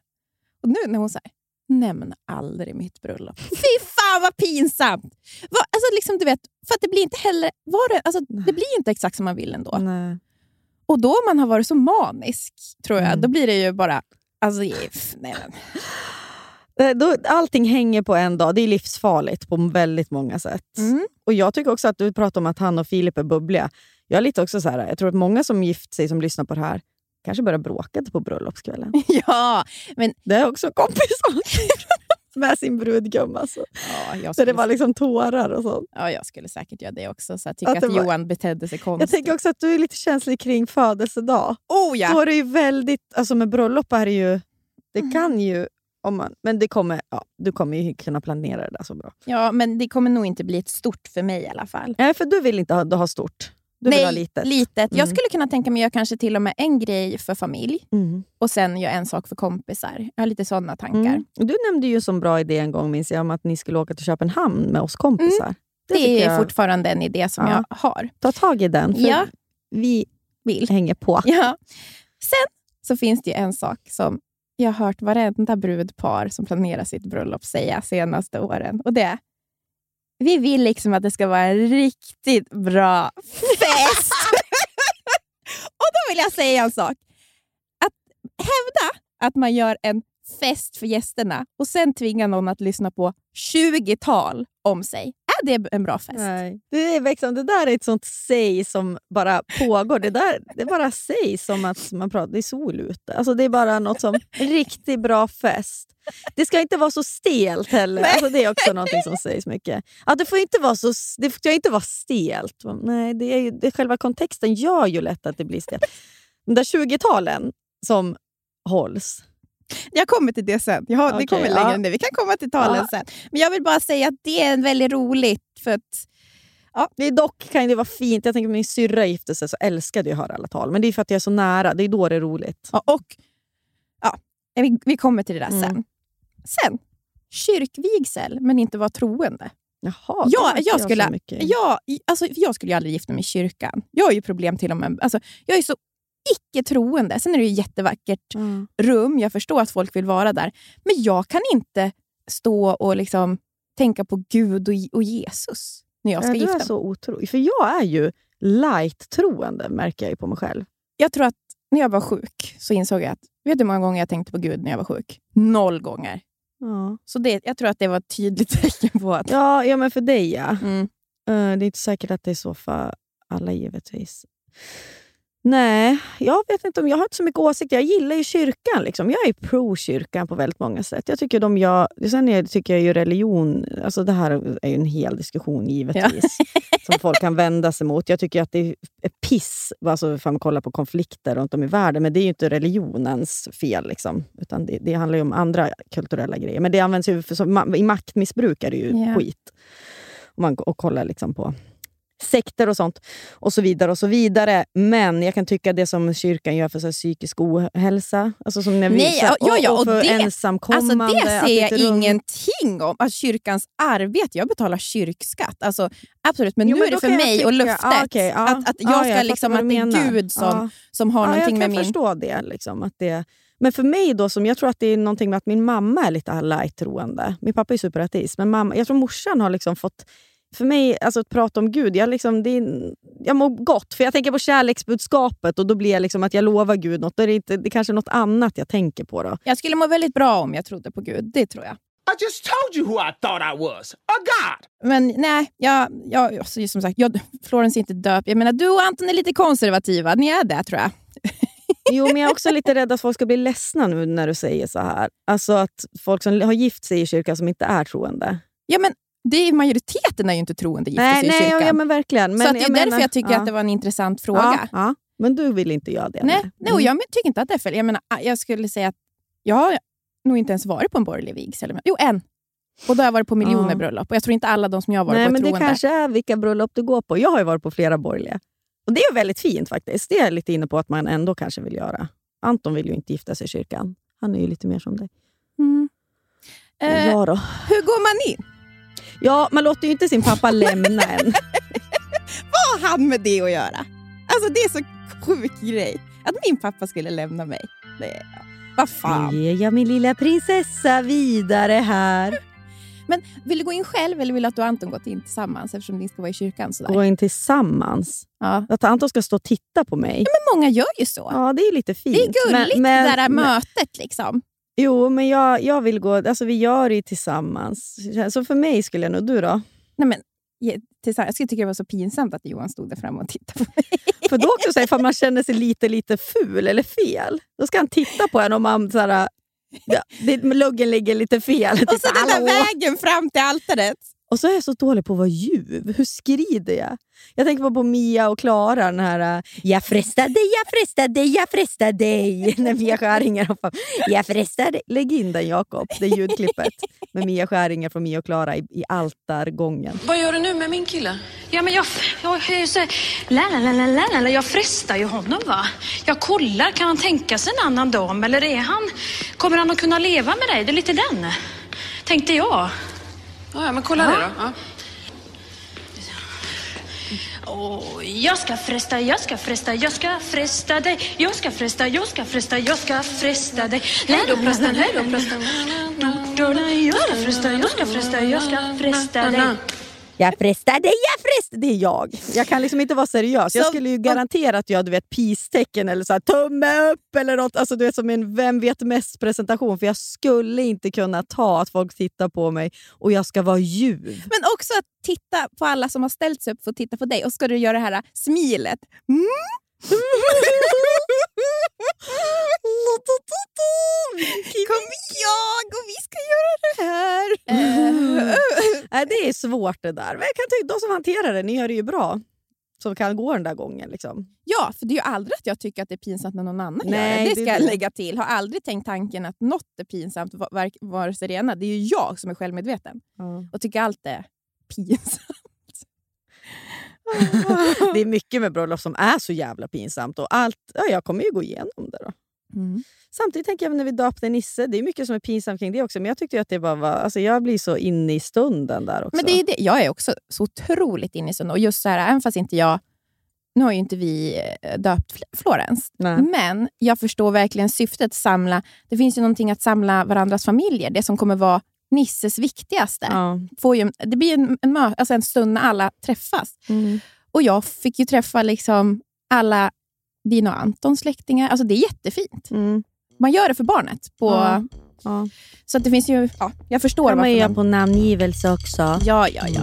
[SPEAKER 2] Och nu när hon säger nämn aldrig mitt bröllop. Fy fan vad pinsamt! Va, alltså liksom, du vet, för att det blir inte heller, var det, alltså, det blir inte exakt som man vill ändå.
[SPEAKER 3] Nej.
[SPEAKER 2] Och då om man har varit så manisk, tror jag,
[SPEAKER 3] Mm.
[SPEAKER 2] då blir det ju bara... Alltså, nej men.
[SPEAKER 3] Det- Då, allting hänger på en dag. Det är livsfarligt på väldigt många sätt.
[SPEAKER 2] Mm.
[SPEAKER 3] Och Jag tycker också att du pratar om att han och Filip är bubbliga. Jag är lite också så här, jag tror att många som gift sig som lyssnar på det här kanske börjar bråka på bröllopskvällen. (laughs)
[SPEAKER 2] Ja, men
[SPEAKER 3] Det är också kompisar (laughs) med sin brudgum. Alltså.
[SPEAKER 2] ja, jag,
[SPEAKER 3] Så
[SPEAKER 2] skulle,
[SPEAKER 3] det var liksom tårar och sånt.
[SPEAKER 2] ja, jag skulle säkert göra det också. Så jag tycker
[SPEAKER 3] Att
[SPEAKER 2] att,
[SPEAKER 3] var-
[SPEAKER 2] Johan betedde sig
[SPEAKER 3] Jag
[SPEAKER 2] konstigt.
[SPEAKER 3] tänker också att du är lite känslig kring födelsedag.
[SPEAKER 2] oh ja!
[SPEAKER 3] Då är det ju väldigt, alltså med bröllop är det ju, det
[SPEAKER 2] Mm.
[SPEAKER 3] kan ju, om man, men det kommer, ja, du kommer ju kunna planera det där så bra.
[SPEAKER 2] Ja, men det kommer nog inte bli ett stort för mig i alla fall.
[SPEAKER 3] Nej, för du vill inte ha, ha stort. Du ha litet.
[SPEAKER 2] litet. Jag
[SPEAKER 3] Mm.
[SPEAKER 2] skulle kunna tänka mig att göra kanske till och med en grej för familj
[SPEAKER 3] Mm.
[SPEAKER 2] och sen göra en sak för kompisar. Jag har lite sådana tankar.
[SPEAKER 3] Mm. Du nämnde ju som bra idé en gång minns jag om att ni skulle åka till Köpenhamn med oss kompisar.
[SPEAKER 2] Mm. Det,
[SPEAKER 3] tycker
[SPEAKER 2] är
[SPEAKER 3] jag-
[SPEAKER 2] fortfarande en idé som
[SPEAKER 3] Ja.
[SPEAKER 2] jag har.
[SPEAKER 3] Ta tag i den, för
[SPEAKER 2] Ja.
[SPEAKER 3] vi
[SPEAKER 2] Vill.
[SPEAKER 3] hänger på.
[SPEAKER 2] Ja. Sen så finns det en sak som jag har hört varenda brudpar som planerar sitt bröllop säga senaste åren. Och det är, vi vill liksom att det ska vara en riktigt bra fest. (laughs) och då vill jag säga en sak. Att hävda att man gör en fest för gästerna och sen tvinga någon att lyssna på 20-tal om sig. Är det en bra fest?
[SPEAKER 3] Nej. Det, är liksom, det där är ett sånt säg som bara pågår. Det, där, det bara sägs som att man pratar, det är sol ute. Alltså det är bara något som en riktigt bra fest. Det ska inte vara så stelt heller. Alltså det är också något som sägs mycket. Att det, får inte vara så, det ska inte vara stelt. Nej, det är ju, det, själva kontexten gör ju lätt att det blir stelt. De där 20-talen som hålls.
[SPEAKER 2] Jag kommer till det sen. Jag har,
[SPEAKER 3] Okej,
[SPEAKER 2] vi kommer
[SPEAKER 3] ja.
[SPEAKER 2] längre ner. Vi kan komma till talen
[SPEAKER 3] Ja.
[SPEAKER 2] sen. Men jag vill bara säga att det är väldigt roligt. För att,
[SPEAKER 3] Det är dock kan det vara fint. Jag tänker min syrra gifte sig så älskade jag att höra alla tal. Men det är för att jag är så nära. Det är då det är roligt.
[SPEAKER 2] ja, och, ja, vi, vi kommer till det där
[SPEAKER 3] Mm.
[SPEAKER 2] sen. Sen, kyrkvigsel, men inte vara troende.
[SPEAKER 3] Jaha, det
[SPEAKER 2] Ja, jag
[SPEAKER 3] så
[SPEAKER 2] skulle, jag, alltså, jag skulle ju aldrig gifta mig i kyrkan. Jag har ju problem till och med. Alltså, jag är så icke troende. Sen är det ju jättevackert
[SPEAKER 3] Mm.
[SPEAKER 2] rum. Jag förstår att folk vill vara där. Men jag kan inte stå och liksom tänka på Gud och, och Jesus när jag ska
[SPEAKER 3] Ja, du
[SPEAKER 2] gifta
[SPEAKER 3] är
[SPEAKER 2] mig.
[SPEAKER 3] så otrolig. För jag är ju light-troende, märker jag på mig själv.
[SPEAKER 2] Jag tror att när jag var sjuk så insåg jag att, vet du hur många gånger jag tänkte på Gud när jag var sjuk? Noll gånger.
[SPEAKER 3] Ja,
[SPEAKER 2] Så det, jag tror att det var ett tydligt (laughs) tecken på att...
[SPEAKER 3] ja, ja men för dig ja.
[SPEAKER 2] Mm.
[SPEAKER 3] Eh, det är inte säkert att det är så för alla givetvis. Nej, jag vet inte om jag har inte så mycket åsikter. Jag gillar ju kyrkan. Liksom. Jag är pro-kyrkan på väldigt många sätt. Jag tycker de gör, sen är, tycker jag ju religion, alltså det här är ju en hel diskussion givetvis, (laughs) som folk kan vända sig mot. Jag tycker att det är piss, alltså för man kollar på konflikter runt om i världen, men det är ju inte religionens fel. Liksom, utan det, det handlar ju om andra kulturella grejer. Men det används ju för, som, i maktmissbruk är det ju
[SPEAKER 2] Ja.
[SPEAKER 3] skit. Om man och kollar liksom på sekter och sånt. Och så vidare och så vidare. Men jag kan tycka det som kyrkan gör för så psykisk ohälsa. Alltså som när vi,
[SPEAKER 2] Nej,
[SPEAKER 3] här,
[SPEAKER 2] ja, ja,
[SPEAKER 3] och, och för
[SPEAKER 2] och det-
[SPEAKER 3] ensamkommande.
[SPEAKER 2] Alltså det ser jag ingenting om. Alltså kyrkans arbete, jag betalar kyrkskatt. Alltså, absolut, men
[SPEAKER 3] Jo,
[SPEAKER 2] nu
[SPEAKER 3] men
[SPEAKER 2] är det för
[SPEAKER 3] kan jag
[SPEAKER 2] mig
[SPEAKER 3] tycka-
[SPEAKER 2] och löftet.
[SPEAKER 3] ja, okej, ja.
[SPEAKER 2] att, att jag
[SPEAKER 3] Ja,
[SPEAKER 2] ska
[SPEAKER 3] jag
[SPEAKER 2] liksom, att det är. Gud som, som har
[SPEAKER 3] ja,
[SPEAKER 2] någonting
[SPEAKER 3] jag
[SPEAKER 2] med
[SPEAKER 3] kan
[SPEAKER 2] min...
[SPEAKER 3] förstå det, liksom, att det. Men för mig, då, som jag tror att det är någonting med att min mamma är lite light-troende. Min pappa är superateist, men mamma, jag tror morsan har liksom fått... För mig, alltså att prata om Gud, jag, liksom, det är, jag mår gott. För jag tänker på kärleksbudskapet och då blir jag liksom att jag lovar Gud något. Då är det, inte, det är kanske något annat jag tänker på. då.
[SPEAKER 2] Jag skulle må väldigt bra om jag trodde på Gud, det tror jag.
[SPEAKER 4] I just told you who I thought I was a god.
[SPEAKER 2] Men nej, jag, jag, alltså, som sagt, jag, Florence är inte döpt. Jag menar, du och Anton är lite konservativa. Ni är det, tror jag. (laughs)
[SPEAKER 3] Jo, men jag är också lite rädd att folk ska bli ledsna nu när du säger så här. Alltså att folk som har gift sig i kyrkan som inte är troende.
[SPEAKER 2] Ja, men det är, majoriteten är ju inte troende gifter
[SPEAKER 3] Nej,
[SPEAKER 2] sig i
[SPEAKER 3] nej
[SPEAKER 2] kyrkan.
[SPEAKER 3] ja, men verkligen. Men
[SPEAKER 2] så det är
[SPEAKER 3] jag
[SPEAKER 2] därför
[SPEAKER 3] menar-
[SPEAKER 2] jag tycker
[SPEAKER 3] ja.
[SPEAKER 2] att det var en intressant fråga.
[SPEAKER 3] Ja. Men du vill inte göra det?
[SPEAKER 2] Nej, nej och jag men- tycker inte att det är fel. Jag, menar, jag skulle säga att jag har nog inte ens varit på en borgerlig vigsel. Jo, en. Och då har jag varit på miljoner bröllop. Och jag tror inte alla de som jag har varit
[SPEAKER 3] Nej,
[SPEAKER 2] på är
[SPEAKER 3] men det
[SPEAKER 2] troende.
[SPEAKER 3] kanske är vilka bröllop du går på. Jag har ju varit på flera borgerliga. Och Det är väldigt fint faktiskt. Det är jag lite inne på att man ändå kanske vill göra. Anton vill ju inte gifta sig i kyrkan. Han är ju lite mer som dig.
[SPEAKER 2] Mm. Eh,
[SPEAKER 3] Ja, då.
[SPEAKER 2] Hur går man in?
[SPEAKER 3] Ja, man låter ju inte sin pappa (laughs) lämna en.
[SPEAKER 2] Vad har han med det att göra? Alltså det är så sjuk grej. Att min pappa skulle lämna mig. Det, vad fan.
[SPEAKER 3] Nu ger jag min lilla prinsessa vidare här. (laughs)
[SPEAKER 2] Men vill du gå in själv eller vill du att du och Anton gått in tillsammans eftersom ni ska vara i kyrkan? Sådär?
[SPEAKER 3] Gå in tillsammans.
[SPEAKER 2] Ja.
[SPEAKER 3] Att Anton ska stå och titta på mig.
[SPEAKER 2] Men många gör ju så.
[SPEAKER 3] Ja, det är lite fint.
[SPEAKER 2] det är gulligt
[SPEAKER 3] Men- men-
[SPEAKER 2] det där
[SPEAKER 3] men-
[SPEAKER 2] mötet. liksom.
[SPEAKER 3] Jo, men jag, jag vill gå... Alltså vi gör det ju tillsammans. Så för mig skulle jag nog... Du då?
[SPEAKER 2] Nej, men. Jag skulle tycka det var så pinsamt att Johan stod där framme och tittade på mig.
[SPEAKER 3] För då också, så här, ifall man känner sig lite, lite ful eller fel, då ska han titta på en om man... Så här, ja, luggen ligger lite fel.
[SPEAKER 2] Och så den där vägen fram till altaret.
[SPEAKER 3] Och så är jag så dålig på att vara ljuv. Hur skrider jag? Jag tänker bara på Mia och Klara, den här äh, “Jag frestar dig, jag frestar dig, jag frestar dig” (laughs) när Mia Skäringer hoppar. “Jag frestar dig”. Lägg in den Jakob, det ljudklippet med Mia Skäringer från Mia och Klara i, i altargången.
[SPEAKER 5] Vad gör du nu med min kille? Ja, men jag, jag, jag, så, la, la, la, la, jag frestar ju honom va. Jag kollar, kan han tänka sig en annan dam eller är han, kommer han att kunna leva med dig? Det är lite den, tänkte jag. Ja, men kolla det då. Ja. Åh, jag ska fresta, jag ska fresta, jag ska fresta dig. Jag ska fresta, jag ska fresta, jag ska fresta dig. Hej då prästen, hej då prästen. Jag ska fresta, jag ska fresta, jag ska fresta dig.
[SPEAKER 3] Jag frestar dig, jag frestar Det är jag. Jag kan liksom inte vara seriös. Jag skulle ju garanterat göra du vet, peace-tecken eller så här, tumme upp eller något. Alltså, du vet, som en Vem vet mest-presentation. För jag skulle inte kunna ta att folk tittar på mig och jag ska vara ljuv.
[SPEAKER 2] Men också att titta på alla som har ställt sig upp för att titta på dig och ska du göra det här smilet. Mm. Kom jag och vi ska göra det här. Eh,
[SPEAKER 3] Nej, det är svårt det där. Men jag kan tycka, de som hanterar det, ni gör det ju bra. Som kan gå den där gången. Liksom.
[SPEAKER 2] Ja, för det är ju aldrig att jag tycker att det är pinsamt när någon annan
[SPEAKER 3] Nej,
[SPEAKER 2] gör det. Det ska
[SPEAKER 3] är
[SPEAKER 2] jag lägga till. Har aldrig tänkt tanken att något är pinsamt, vare sig det ena. Det är ju jag som är självmedveten mm. och tycker allt är pinsamt.
[SPEAKER 3] Det är mycket med bröllop som är så jävla pinsamt. Och allt, ja, jag kommer ju gå igenom det. då.
[SPEAKER 2] Mm.
[SPEAKER 3] Samtidigt tänker jag när vi döpte Nisse, det är mycket som är pinsamt kring det också. Men jag tyckte att det bara var... Alltså jag blir så inne i stunden där också.
[SPEAKER 2] Men det är det. Jag är också så otroligt inne i stunden. Och just så här, även fast inte jag... Nu har ju inte vi eh, döpt Fl- Florens,
[SPEAKER 3] Nej.
[SPEAKER 2] men jag förstår verkligen syftet. samla. Det finns ju någonting att samla varandras familjer. Det som kommer vara Nisses viktigaste.
[SPEAKER 3] Ja.
[SPEAKER 2] Får ju, det blir en, en, alltså en stund när alla träffas.
[SPEAKER 3] Mm.
[SPEAKER 2] Och jag fick ju träffa liksom alla dina och Antons släktingar. Alltså det är jättefint.
[SPEAKER 3] Mm.
[SPEAKER 2] Man gör det för barnet. På,
[SPEAKER 3] Ja. Ja.
[SPEAKER 2] Så att det finns ju... Ja, jag förstår
[SPEAKER 3] kan man göra på namngivelse också.
[SPEAKER 2] Ja, ja, ja.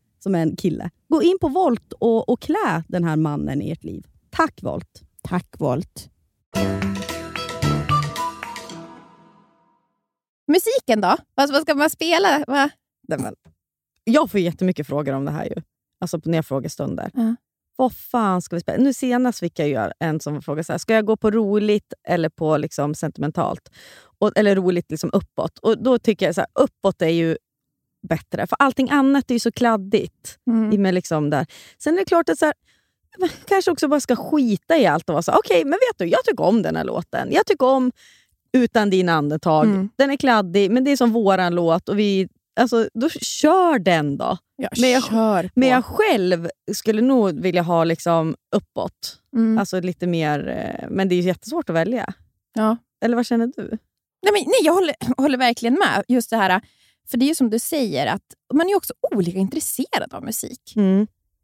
[SPEAKER 3] som är en kille. Gå in på Volt och, och klä den här mannen i ert liv. Tack Volt!
[SPEAKER 2] Tack Volt. Musiken då? Vad, vad ska man spela? Va?
[SPEAKER 3] Jag får jättemycket frågor om det här ju. Alltså på ner frågestunder.
[SPEAKER 2] Ja.
[SPEAKER 3] Vad fan ska vi spela? Nu senast fick jag ju en som frågade så här, ska jag gå på roligt eller på liksom sentimentalt? Och, eller roligt liksom uppåt. Och Då tycker jag så här, uppåt är ju bättre. För allting annat är ju så kladdigt.
[SPEAKER 2] Mm.
[SPEAKER 3] Med liksom där. Sen är det klart att så här, man kanske också bara ska skita i allt och vara så okej, men vet du, jag tycker om den här låten. Jag tycker om Utan dina andetag.
[SPEAKER 2] Mm.
[SPEAKER 3] Den är kladdig, men det är som våran låt. Och vi, alltså, då kör den då.
[SPEAKER 2] Ja,
[SPEAKER 3] Men jag-
[SPEAKER 2] kör på.
[SPEAKER 3] Men jag själv skulle nog vilja ha liksom uppåt.
[SPEAKER 2] Mm.
[SPEAKER 3] Alltså lite mer, eh, men det är ju jättesvårt att välja.
[SPEAKER 2] Ja.
[SPEAKER 3] Eller vad känner du?
[SPEAKER 2] Nej, men, nej, jag håller, (clears throat) håller verkligen med. Just det här, för det är ju som du säger, att man är också olika intresserad av musik.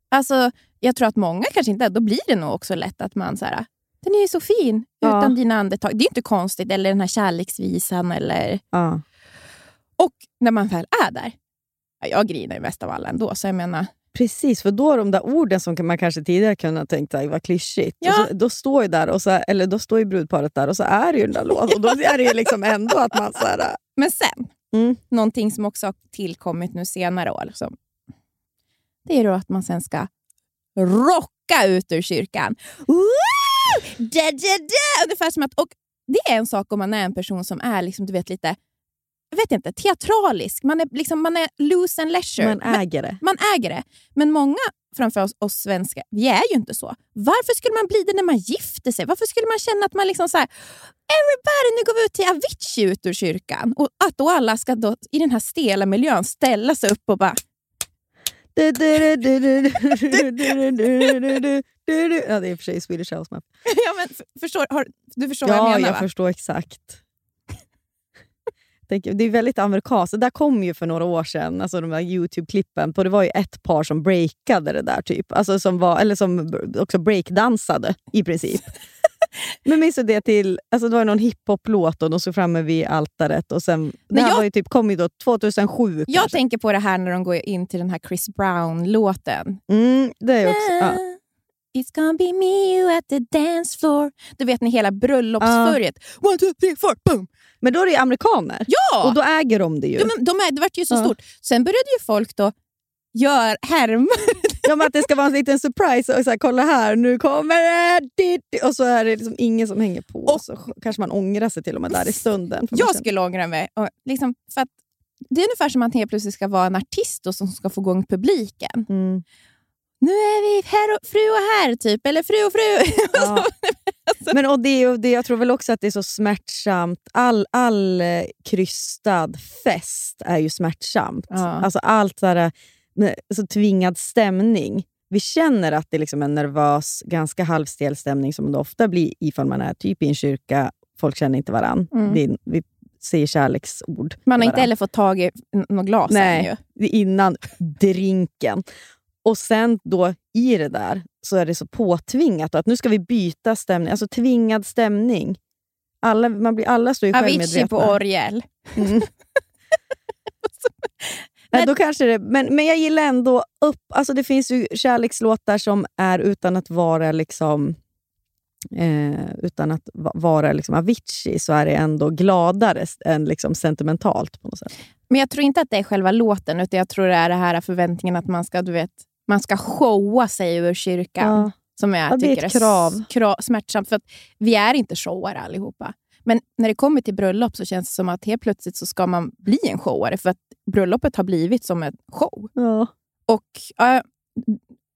[SPEAKER 2] Alltså, jag tror att många kanske inte då blir det nog också lätt att man så här, den är ju så fin
[SPEAKER 3] Ja.
[SPEAKER 2] utan dina andetag. Det är inte konstigt, eller den här kärleksvisan. Eller...
[SPEAKER 3] Ja.
[SPEAKER 2] Och när man väl är där, ja, jag grinar ju mest av alla ändå, så jag menar,
[SPEAKER 3] Precis, för då de där orden som man kanske tidigare kunde ha tänkt var klyschigt,
[SPEAKER 2] Ja.
[SPEAKER 3] så, då står ju där och så, eller då står ju brudparet där och så är det ju den där låten. Och då är det ju liksom ändå att man... Så här,
[SPEAKER 2] Men sen,
[SPEAKER 3] Mm.
[SPEAKER 2] någonting som också har tillkommit nu senare år, liksom, det är då att man sen ska rocka ut ur kyrkan. Woo! Da, da, da! Ungefär som att, och det är en sak om man är en person som är liksom, du vet, lite jag vet inte, teatralisk. Man är, liksom, man är loose and leisure.
[SPEAKER 3] man äger det.
[SPEAKER 2] man äger det. Men många, framför oss, oss svenskar. Vi är ju inte så. Varför skulle man bli det när man gifter sig? Varför skulle man känna att man liksom så här, everybody, nu går vi ut till Avicii ut ur kyrkan? Och att då alla ska då, i den här stela miljön ställa sig upp och bara...
[SPEAKER 3] ja, det är i och för sig Swedish House Mafia.
[SPEAKER 2] Ja, men förstår, har, du förstår
[SPEAKER 3] ja, vad
[SPEAKER 2] jag menar?
[SPEAKER 3] Ja, jag
[SPEAKER 2] va?
[SPEAKER 3] förstår exakt. Det är väldigt amerikanskt. Det där kom ju för några år sedan, alltså de där Youtube-klippen. på- Det var ju ett par som breakade det där, typ. Alltså som var, eller som också breakdansade i princip. (laughs) Men minns du det till, alltså det var någon hiphop-låt och de stod framme vid altaret. Och sen, det
[SPEAKER 2] Men
[SPEAKER 3] här
[SPEAKER 2] jag-
[SPEAKER 3] var ju typ, kom ju då 2007
[SPEAKER 2] Jag
[SPEAKER 3] kanske.
[SPEAKER 2] tänker på det här när de går in till den här Chris Brown-låten.
[SPEAKER 3] Mm, det är också, ja.
[SPEAKER 2] It's gonna be me you at the dance floor. Du vet när hela bröllopsförget. One, two, three, four, boom!
[SPEAKER 3] Men då är det ju amerikaner.
[SPEAKER 2] Ja!
[SPEAKER 3] Och då äger de det ju.
[SPEAKER 2] Ja, men de är, det vart ju så
[SPEAKER 3] Ja.
[SPEAKER 2] stort. Sen började ju folk då gör härma.
[SPEAKER 3] Ja, men att det ska vara en liten surprise. Och så här, kolla här, nu kommer det! Och så är det liksom ingen som hänger på.
[SPEAKER 2] Och-
[SPEAKER 3] så kanske man ångrar sig till och med där i stunden.
[SPEAKER 2] Jag
[SPEAKER 3] känner-
[SPEAKER 2] skulle ångra mig. Och liksom, för att det är ungefär som att man helt plötsligt ska vara en artist och som ska få igång publiken.
[SPEAKER 3] Mm.
[SPEAKER 2] Nu är vi herr och, fru och herr, typ. Eller fru och fru.
[SPEAKER 3] Ja. (laughs) Men och det, det, jag tror väl också att det är så smärtsamt. All, all eh, krystad fest är ju smärtsamt.
[SPEAKER 2] Ja.
[SPEAKER 3] Alltså allt där, med, så tvingad stämning. Vi känner att det är liksom en nervös, ganska halvstel stämning som det ofta blir ifall man är typ i en kyrka, folk känner inte varann.
[SPEAKER 2] Mm.
[SPEAKER 3] Är, vi säger kärleksord.
[SPEAKER 2] Man har inte heller fått tag i något glas än
[SPEAKER 3] Nej,
[SPEAKER 2] ju.
[SPEAKER 3] det är innan drinken. Och sen då i det där så är det så påtvingat att nu ska vi byta stämning. Alltså tvingad stämning. Alla, man blir, alla står ju
[SPEAKER 2] Avicii
[SPEAKER 3] självmedvetna.
[SPEAKER 2] på orgel.
[SPEAKER 3] Mm. (laughs) Nej, då kanske det, men, men jag gillar ändå upp... Alltså det finns ju kärlekslåtar som är utan att vara liksom eh, utan att va- vara liksom Avicii, så är det ändå gladare än liksom sentimentalt på något sätt.
[SPEAKER 2] Men jag tror inte att det är själva låten, utan jag tror det är det här förväntningen att man ska, du vet, man ska showa sig ur kyrkan.
[SPEAKER 3] Ja.
[SPEAKER 2] Som jag
[SPEAKER 3] Ja, det är
[SPEAKER 2] tycker
[SPEAKER 3] ett krav.
[SPEAKER 2] kra- smärtsamt. För att vi är inte showare allihopa. Men när det kommer till bröllop så känns det som att helt plötsligt så ska man bli en showare. För att bröllopet har blivit som en show.
[SPEAKER 3] Ja.
[SPEAKER 2] Och äh,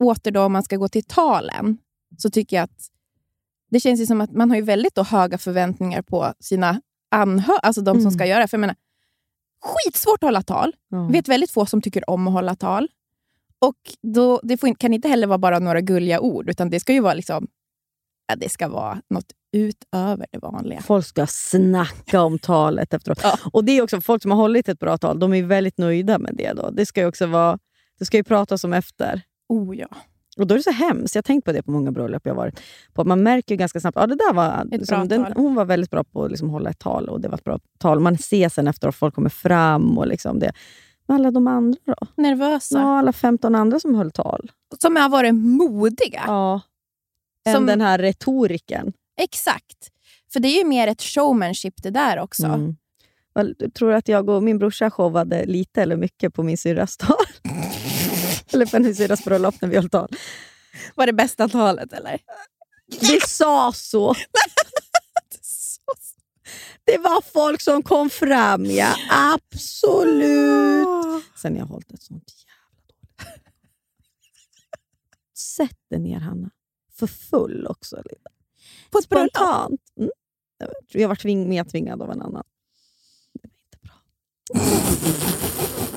[SPEAKER 2] åter då om man ska gå till talen, så tycker jag att det känns som att man har ju väldigt höga förväntningar på sina anhöriga, alltså de som
[SPEAKER 3] Mm.
[SPEAKER 2] ska göra. För jag menar, skitsvårt att hålla tal. Jag vet väldigt få som tycker om att hålla tal. Och då, Det får, kan inte heller vara bara några gulliga ord, utan det ska ju vara liksom, ja, det ska vara något utöver det vanliga.
[SPEAKER 3] Folk ska snacka om talet efteråt.
[SPEAKER 2] Ja.
[SPEAKER 3] Och det är också folk som har hållit ett bra tal, de är väldigt nöjda med det. Då. Det ska ju också vara, det ska ju pratas om efter.
[SPEAKER 2] Oh ja.
[SPEAKER 3] Och då är det så hemskt. Jag har tänkt på det på många bröllop jag varit på. Man märker ju ganska snabbt att ja, det där var, liksom, den, hon var väldigt bra på att liksom hålla ett tal. och det var ett bra tal. Man ser sen efter att folk kommer fram. och liksom det. Alla de andra då?
[SPEAKER 2] Nervösa.
[SPEAKER 3] Ja, alla 15 andra som höll tal.
[SPEAKER 2] Som har varit modiga.
[SPEAKER 3] Ja. Än
[SPEAKER 2] Som-
[SPEAKER 3] den här retoriken.
[SPEAKER 2] Exakt. För det är ju mer ett showmanship det där också.
[SPEAKER 3] Mm. Väl, Tror du att jag och min brorsa showade lite eller mycket på min syrras tal? (laughs) eller på min syrras bröllop när vi höll tal?
[SPEAKER 2] Var det bästa talet eller?
[SPEAKER 3] Det sa så. (laughs) Det var folk som kom fram, ja. Absolut. Sen jag har hållit ett sånt jävla. Sätt dig ner, Hanna. För full också. Lite.
[SPEAKER 2] På ett?
[SPEAKER 3] Spontant. Mm. Jag Jag var tving, medtvingad av en annan. Det var inte bra.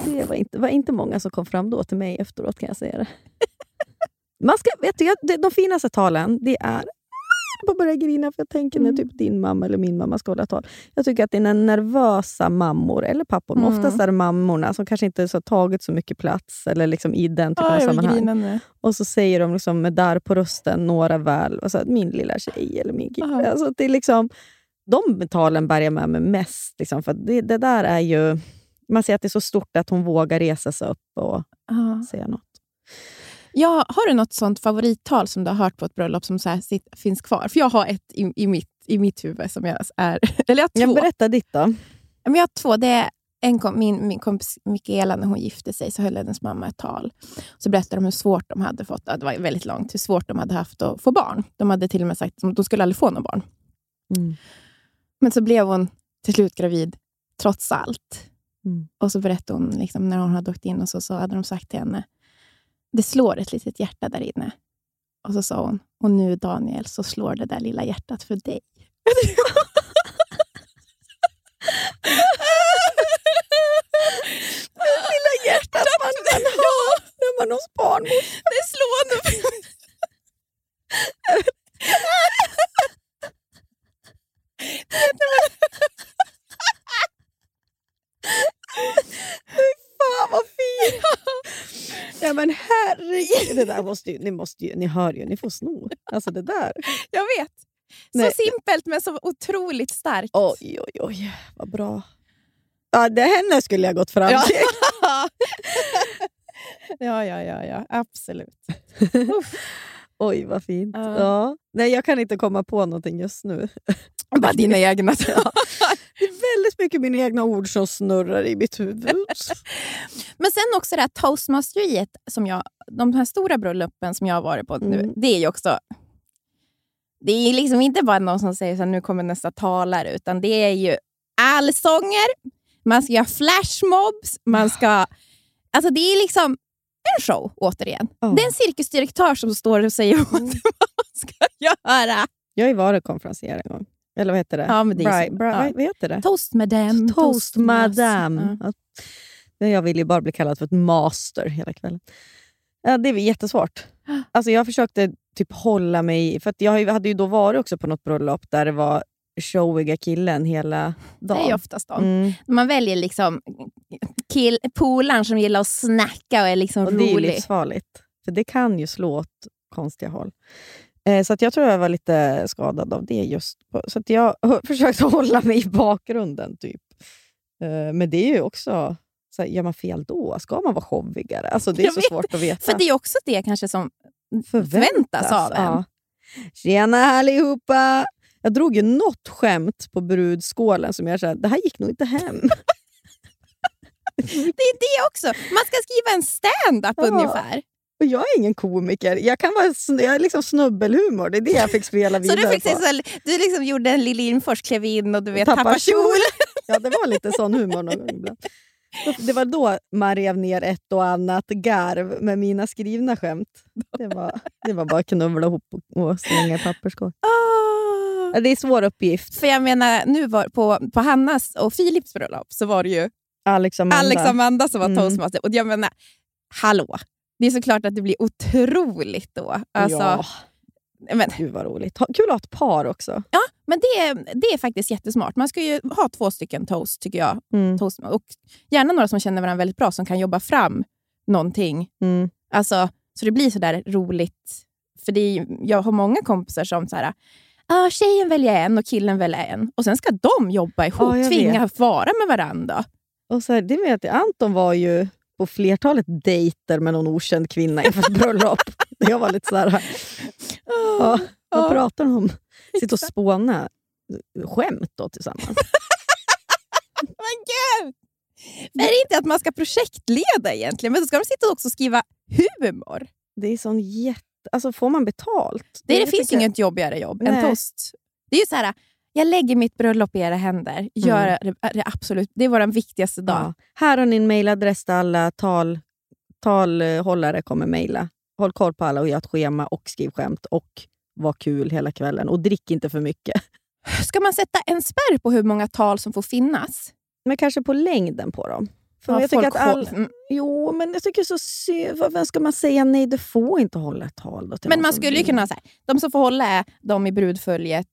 [SPEAKER 3] Det var inte, var inte många som kom fram då till mig efteråt, kan jag säga det. Man ska, vet du, jag- de finaste talen, det är jag börjar grina för jag tänker när typ din mamma eller min mamma ska hålla tal. Jag tycker att det är nervösa mammor, eller pappor,
[SPEAKER 2] Mm.
[SPEAKER 3] oftast är det mammorna som kanske inte så har tagit så mycket plats eller liksom i den typen
[SPEAKER 2] Ja,
[SPEAKER 3] av sammanhang. Och så säger de liksom med där på rösten några väl, och så att min lilla tjej eller min kille.
[SPEAKER 2] Aha.
[SPEAKER 3] Alltså, det är liksom, de talen bär jag med mig mest. Liksom, för det, det där är ju... Man ser att det är så stort att hon vågar resa sig upp och
[SPEAKER 2] Ja.
[SPEAKER 3] säga något.
[SPEAKER 2] Ja, har du något sånt favorittal som du har hört på ett bröllop som så här sitt, finns kvar? För jag har ett i, i, mitt, i mitt huvud som jag är... (laughs) Eller jag har
[SPEAKER 3] Jag
[SPEAKER 2] två.
[SPEAKER 3] berätta ditt då.
[SPEAKER 2] Men jag har två. Det är en kom, min, min kompis Mikaela, när hon gifte sig, så höll hennes mamma ett tal. Så berättade de hur svårt de hade fått, det var väldigt långt, hur svårt de hade haft att få barn. De hade till och med sagt att de skulle aldrig få några barn.
[SPEAKER 3] Mm.
[SPEAKER 2] Men så blev hon till slut gravid, trots allt.
[SPEAKER 3] Mm.
[SPEAKER 2] Och så berättade hon, liksom, när hon hade åkt in, och så, så hade de sagt till henne, det slår ett litet hjärta där inne. Och så sa hon, och nu Daniel, så slår det där lilla hjärtat för dig. (laughs)
[SPEAKER 3] lilla hjärtat man (laughs) kan ha när man hos barnmorska. (laughs)
[SPEAKER 2] Det är slående.
[SPEAKER 3] Fan vad fint! ja men herregud. Det där måste ju, ni, måste ju, ni hör ju, ni får sno. Alltså det där.
[SPEAKER 2] Jag vet. Så
[SPEAKER 3] Nej.
[SPEAKER 2] simpelt men så otroligt starkt.
[SPEAKER 3] Oj, oj, oj. Vad bra. Ja, det henne skulle jag gått fram
[SPEAKER 2] Ja.
[SPEAKER 3] till. (laughs)
[SPEAKER 2] ja, ja, ja, ja. Absolut. (laughs)
[SPEAKER 3] Oj, vad fint.
[SPEAKER 2] Ja.
[SPEAKER 3] Ja. Nej, jag kan inte komma på någonting just nu. (laughs)
[SPEAKER 2] Bara dina egna. (laughs)
[SPEAKER 3] Ja. Det är väldigt mycket mina egna ord som snurrar i mitt huvud. (laughs)
[SPEAKER 2] Men sen också det här toastmasteriet, som jag, de här stora bröllopen som jag har varit på nu,
[SPEAKER 3] Mm.
[SPEAKER 2] det är ju också... Det är liksom inte bara någon som säger att nu kommer nästa talare, utan det är ju allsånger, man ska göra flashmobs, man ska... Alltså det är liksom en show, återigen.
[SPEAKER 3] Ja.
[SPEAKER 2] Det är en cirkusdirektör som står och säger åt
[SPEAKER 3] Mm.
[SPEAKER 2] vad man ska göra.
[SPEAKER 3] Jag har varit konferencier en gång. Eller vad heter det?
[SPEAKER 2] Ja, men det
[SPEAKER 3] Bri- bri-
[SPEAKER 2] Ja.
[SPEAKER 3] vad- heter det?
[SPEAKER 2] Toast madame.
[SPEAKER 3] Toast madame.
[SPEAKER 2] Ja.
[SPEAKER 3] Jag vill ju bara bli kallad för ett master hela kvällen. Ja, det är jättesvårt. (gasps) Alltså jag försökte typ hålla mig... För att jag hade ju då varit också på något bröllop där det var showiga killen hela
[SPEAKER 2] Det
[SPEAKER 3] dagen.
[SPEAKER 2] är ju oftast de.
[SPEAKER 3] Mm.
[SPEAKER 2] Man väljer liksom kill, polaren som gillar att snacka och är liksom
[SPEAKER 3] Och det är ju
[SPEAKER 2] rolig.
[SPEAKER 3] livsfarligt. För det kan ju slå åt konstiga håll. Eh, så att jag tror jag var lite skadad av det just. På, så att jag har (laughs) försökt hålla mig i bakgrunden. typ. Eh, men det är ju också... Så här, gör man fel då? Ska man vara showigare? Alltså, det är
[SPEAKER 2] Jag
[SPEAKER 3] så
[SPEAKER 2] vet,
[SPEAKER 3] svårt att veta.
[SPEAKER 2] För det är också det kanske som förväntas av en.
[SPEAKER 3] Ja. Tjena allihopa! Jag drog ju något skämt på brudskålen som jag kände, det här gick nog inte hem. (laughs)
[SPEAKER 2] Det är det också. Man ska skriva en stand-up
[SPEAKER 3] Ja.
[SPEAKER 2] ungefär.
[SPEAKER 3] Och jag är ingen komiker. Jag kan vara sn- jag är liksom snubbelhumor. Det är det jag fick spela
[SPEAKER 2] Så
[SPEAKER 3] vidare
[SPEAKER 2] du, fick
[SPEAKER 3] på.
[SPEAKER 2] så, här- du liksom gjorde en Lill Lindfors, klev in och du vet,
[SPEAKER 3] Tappa
[SPEAKER 2] tappade kjol.
[SPEAKER 3] Ja, det var lite sån humor någon gång ibland. Det var då man rev ner ett och annat garv med mina skrivna skämt. Det var, det var bara att knubbla ihop och, slänga papperskorg.
[SPEAKER 2] Ah.
[SPEAKER 3] Det är en svår uppgift.
[SPEAKER 2] För jag menar, nu var, på, på Hannas och Filips bröllop så var det ju
[SPEAKER 3] Alex Amanda.
[SPEAKER 2] Alex Amanda som var
[SPEAKER 3] Mm.
[SPEAKER 2] toastmaster. Och jag menar, hallå! Det är såklart att det blir otroligt då. Alltså,
[SPEAKER 3] ja,
[SPEAKER 2] men,
[SPEAKER 3] gud vad roligt. Kul att ha ett par också.
[SPEAKER 2] ja, men det, är, det är faktiskt jättesmart. Man ska ju ha två stycken toast, tycker jag.
[SPEAKER 3] Mm.
[SPEAKER 2] Toast, och gärna några som känner varandra väldigt bra, som kan jobba fram någonting.
[SPEAKER 3] Mm.
[SPEAKER 2] Alltså, så det blir så där roligt. För det är, jag har många kompisar som så här, ah, tjejen väljer en och killen väljer en. Och sen ska de jobba ihop,
[SPEAKER 3] Ja,
[SPEAKER 2] tvinga vara med varandra.
[SPEAKER 3] Och så här, det vet jag, Anton var ju på flertalet dejter med någon okänd kvinna inför ett bröllop. (laughs) Jag var lite så här... Ja, vad
[SPEAKER 2] Ja.
[SPEAKER 3] pratar de om? Sitta och spåna skämt då tillsammans. (laughs)
[SPEAKER 2] Men gud! Är det inte att man ska projektleda egentligen? Men så ska de sitta och också skriva humor.
[SPEAKER 3] Det är sån jätte... Alltså får man betalt?
[SPEAKER 2] Det, det finns inget jobbigare jobb än
[SPEAKER 3] Nej.
[SPEAKER 2] toast. Det är ju så här, jag lägger mitt bröllop i era händer. Gör det, det, absolut, det är vår viktigaste dag.
[SPEAKER 3] Ja. Här har ni en mejladress där alla tal, talhållare kommer mejla. Håll koll på alla och gör ett schema och skriv skämt och var kul hela kvällen. Och drick inte för mycket.
[SPEAKER 2] Ska man sätta en spärr på hur många tal som får finnas?
[SPEAKER 3] Men kanske på längden på dem. För
[SPEAKER 2] Ja,
[SPEAKER 3] jag tycker att all...
[SPEAKER 2] håll-.
[SPEAKER 3] Jo, men jag tycker så Vem ska man säga nej, du får inte hålla ett tal? Då
[SPEAKER 2] Men man skulle ju kunna säga, de som får hålla är de i brudföljet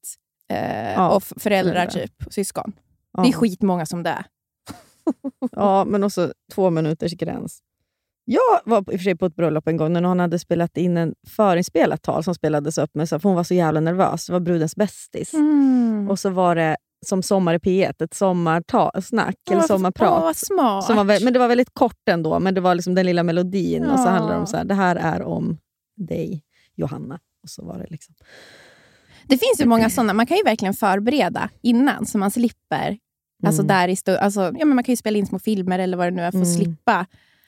[SPEAKER 2] eh,
[SPEAKER 3] Ja,
[SPEAKER 2] och föräldrar,
[SPEAKER 3] föräldrar.
[SPEAKER 2] typ, och syskon.
[SPEAKER 3] Ja.
[SPEAKER 2] Det är skitmånga som det är. (laughs)
[SPEAKER 3] Ja, men också två minuters gräns. Jag var i och för sig på ett bröllop en gång när någon hade spelat in en förinspelat tal som spelades upp, med, så- för hon var så jävla nervös. Det var brudens bästis.
[SPEAKER 2] Mm.
[SPEAKER 3] Och så var det som Sommar i P1, ett sommarsnack eller sommarprat.
[SPEAKER 2] Åh,
[SPEAKER 3] som var, men det var väldigt kort ändå, men det var liksom den lilla melodin. Och så
[SPEAKER 2] Ja.
[SPEAKER 3] handlade det om så här, det här är om dig, Johanna. Och så var det liksom.
[SPEAKER 2] Det finns ju många (clears throat) sådana. Man kan ju verkligen förbereda innan så man slipper. Alltså
[SPEAKER 3] Mm.
[SPEAKER 2] där i alltså, ja, men man kan ju spela in små filmer eller vad det nu är för att
[SPEAKER 3] Mm.
[SPEAKER 2] slippa.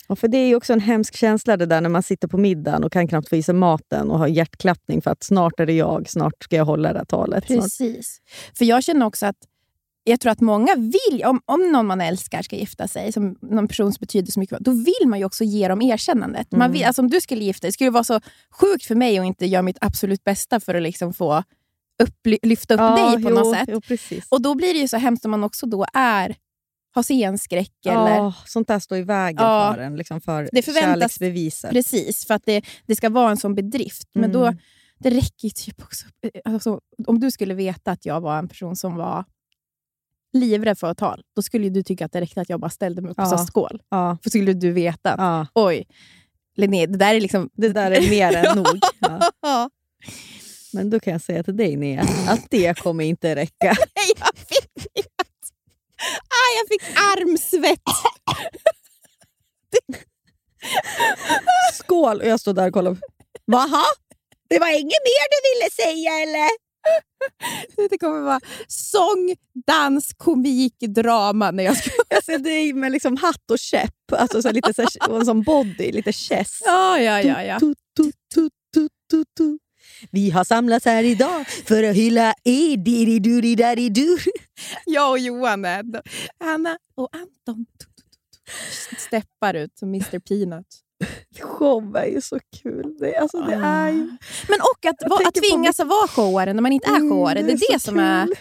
[SPEAKER 3] Ja, för det är ju också en hemsk känsla det där när man sitter på middagen och kan knappt få i sig maten och har hjärtklappning för att snart är det jag, snart ska jag hålla det här talet. Snart.
[SPEAKER 2] Precis. För jag känner också att jag tror att många vill, om, om någon man älskar ska gifta sig, som någon person som betyder så mycket, då vill man ju också ge dem erkännandet. Man
[SPEAKER 3] Mm.
[SPEAKER 2] vill, alltså om du skulle gifta dig, det skulle vara så sjukt för mig att inte göra mitt absolut bästa för att liksom få upp, lyfta upp dig på
[SPEAKER 3] jo,
[SPEAKER 2] något sätt.
[SPEAKER 3] Jo.
[SPEAKER 2] Och då blir det ju så hemskt om man också då är, har scenskräck eller
[SPEAKER 3] Ja, sånt där står i vägen
[SPEAKER 2] Ja.
[SPEAKER 3] för en, liksom för
[SPEAKER 2] Det
[SPEAKER 3] kärleksbeviset.
[SPEAKER 2] Precis, för att det, det ska vara en sån bedrift. Men då,
[SPEAKER 3] Mm.
[SPEAKER 2] det räcker ju typ också... Alltså, om du skulle veta att jag var en person som var livrädd för att ta tal, då skulle du tycka att det räckte att jag bara ställde mig upp och
[SPEAKER 3] Ja.
[SPEAKER 2] sa skål.
[SPEAKER 3] Ja,
[SPEAKER 2] För skulle du veta att,
[SPEAKER 3] ja.
[SPEAKER 2] oj, Linné, det där är liksom...
[SPEAKER 3] Det där är mer än (laughs) nog. Ja. Men då kan jag säga till dig, Nea, att det kommer inte räcka.
[SPEAKER 2] Nej, (laughs) jag fick... Ah, jag fick armsvett!
[SPEAKER 3] Skål! Och jag står där och kollar. Vaha? Det var inget mer du ville säga eller?
[SPEAKER 2] Det kommer vara sång, dans, komik, drama när jag ska...
[SPEAKER 3] Jag ser dig med liksom hatt och käpp, alltså så lite så här, en sån body, lite chess.
[SPEAKER 2] Ja, ja, ja. ja.
[SPEAKER 3] Tu, tu, tu. Vi har samlats här idag för att hylla er diri-duri-dari-dur.
[SPEAKER 2] Jag och Johan är då- Anna och Anton steppar ut som Mr Peanut.
[SPEAKER 3] Show är ju så kul. Det, alltså, det är ju...
[SPEAKER 2] Men och att, va, att tvingas att vara showare när man inte är
[SPEAKER 3] Mm,
[SPEAKER 2] showare. det är det,
[SPEAKER 3] så
[SPEAKER 2] som är...
[SPEAKER 3] kul.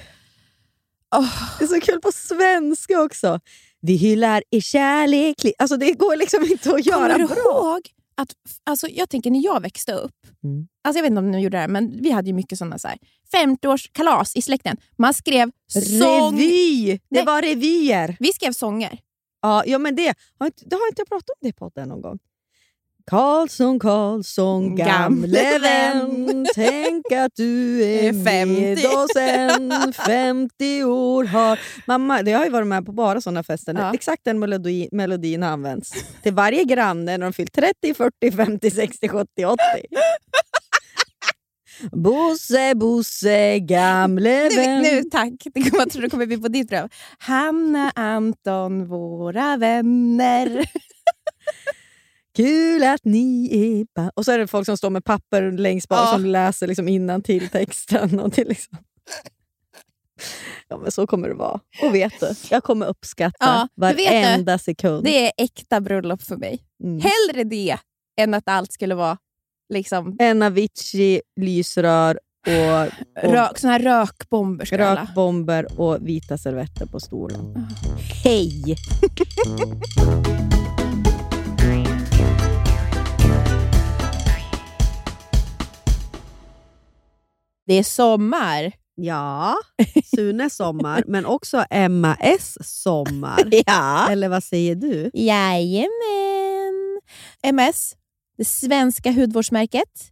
[SPEAKER 2] Åh,
[SPEAKER 3] Det är så kul på svenska också. Vi hyllar er kärlek. Alltså det går liksom inte att göra
[SPEAKER 2] Kommer du
[SPEAKER 3] bra.
[SPEAKER 2] ihåg att, alltså jag tänker när jag växte upp,
[SPEAKER 3] Mm.
[SPEAKER 2] alltså jag vet inte om ni gjorde det här, men vi hade ju mycket sådana så här 50-årskalas i släkten. Man skrev sång...
[SPEAKER 3] Revy! Det
[SPEAKER 2] Nej.
[SPEAKER 3] var revyer.
[SPEAKER 2] Vi skrev sånger.
[SPEAKER 3] Ja, ja men det har, det har inte jag pratat om det i podden någon gång. Karlsson, Karlsson,
[SPEAKER 2] Gamle vän.
[SPEAKER 3] Tänk att du är (laughs)
[SPEAKER 2] Är 50.
[SPEAKER 3] med oss än. 50 år har... Mamma, det har ju varit med på bara såna fester.
[SPEAKER 2] Ja.
[SPEAKER 3] Exakt den melodi, melodin har använts till varje granne när de fyllt 30, 40, 50, 60, 70, 80. Bosse, Bosse, gamle
[SPEAKER 2] Nu,
[SPEAKER 3] vän.
[SPEAKER 2] nu tack, det kommer, jag tror det kommer bli på ditt brev. Hanna, Anton, våra vänner.
[SPEAKER 3] Kul att ni är pa-" Och så är det folk som står med papper längst bak
[SPEAKER 2] Ja.
[SPEAKER 3] som läser liksom till texten. Och är liksom... Ja, men så kommer det vara. Och vet du, jag kommer uppskatta
[SPEAKER 2] Ja, du
[SPEAKER 3] varenda sekund.
[SPEAKER 2] Det är äkta bröllop för mig.
[SPEAKER 3] Mm.
[SPEAKER 2] Hellre det än att allt skulle vara liksom
[SPEAKER 3] En Avicii, lysrör och, och
[SPEAKER 2] rök, såna här rökbomber. Ska
[SPEAKER 3] rökbomber och vita servetter på stolen. Hej! (laughs)
[SPEAKER 2] Det är sommar.
[SPEAKER 3] Ja, Sunes sommar, (laughs) men också Emma S sommar. (laughs)
[SPEAKER 2] Ja.
[SPEAKER 3] Eller vad säger du?
[SPEAKER 2] Jajamän. MS, det svenska hudvårdsmärket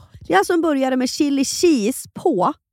[SPEAKER 3] Jag som började med chili cheese på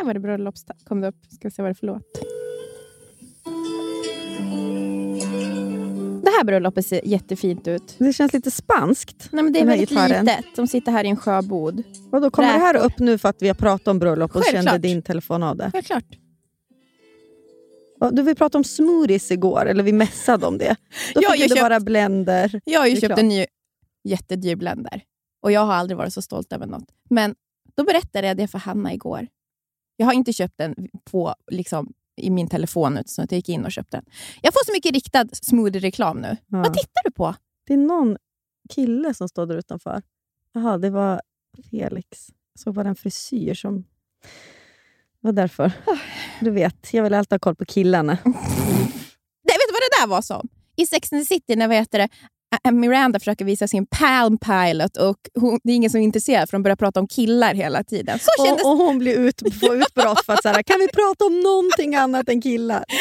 [SPEAKER 2] Här var det bröllops... Kom det upp? Ska se vad det är för låt. Det här bröllopet ser jättefint ut.
[SPEAKER 3] Det känns lite spanskt.
[SPEAKER 2] Nej, men det är väldigt
[SPEAKER 3] gitarren.
[SPEAKER 2] litet. De sitter här i en sjöbod.
[SPEAKER 3] Vadå, kommer det här
[SPEAKER 2] Räkor.
[SPEAKER 3] upp nu för att vi har pratat om bröllop och
[SPEAKER 2] Självklart.
[SPEAKER 3] kände din telefon av det?
[SPEAKER 2] Självklart.
[SPEAKER 3] Du, vi pratade om smoothies igår, eller vi messade om det. (laughs) Då
[SPEAKER 2] Ja,
[SPEAKER 3] fick
[SPEAKER 2] jag
[SPEAKER 3] du
[SPEAKER 2] köpt-
[SPEAKER 3] bara blender.
[SPEAKER 2] Jag har ju köpt en ny jättedyr blender. Och jag har aldrig varit så stolt över något. Men då berättade jag det för Hanna igår. Jag har inte köpt den på, liksom, i min telefon, utan jag gick in och köpte den. Jag får så mycket riktad smoothie-reklam nu.
[SPEAKER 3] Ja.
[SPEAKER 2] Vad tittar du på?
[SPEAKER 3] Det är någon kille som står där utanför. Jaha, det var Felix. Jag såg bara en frisyr som... Det var därför. (sighs) Du vet, jag vill alltid ha koll på killarna.
[SPEAKER 2] Nej, vet du vad det där var som? I Sex and the City när vad heter det, Miranda försöker visa sin Palm Pilot och hon, det är ingen som är intresserad för de börjar prata om killar hela tiden. Så kändes
[SPEAKER 3] Och, och hon blir ut, får utbrott för att så här, kan vi prata om någonting annat än killar? (laughs)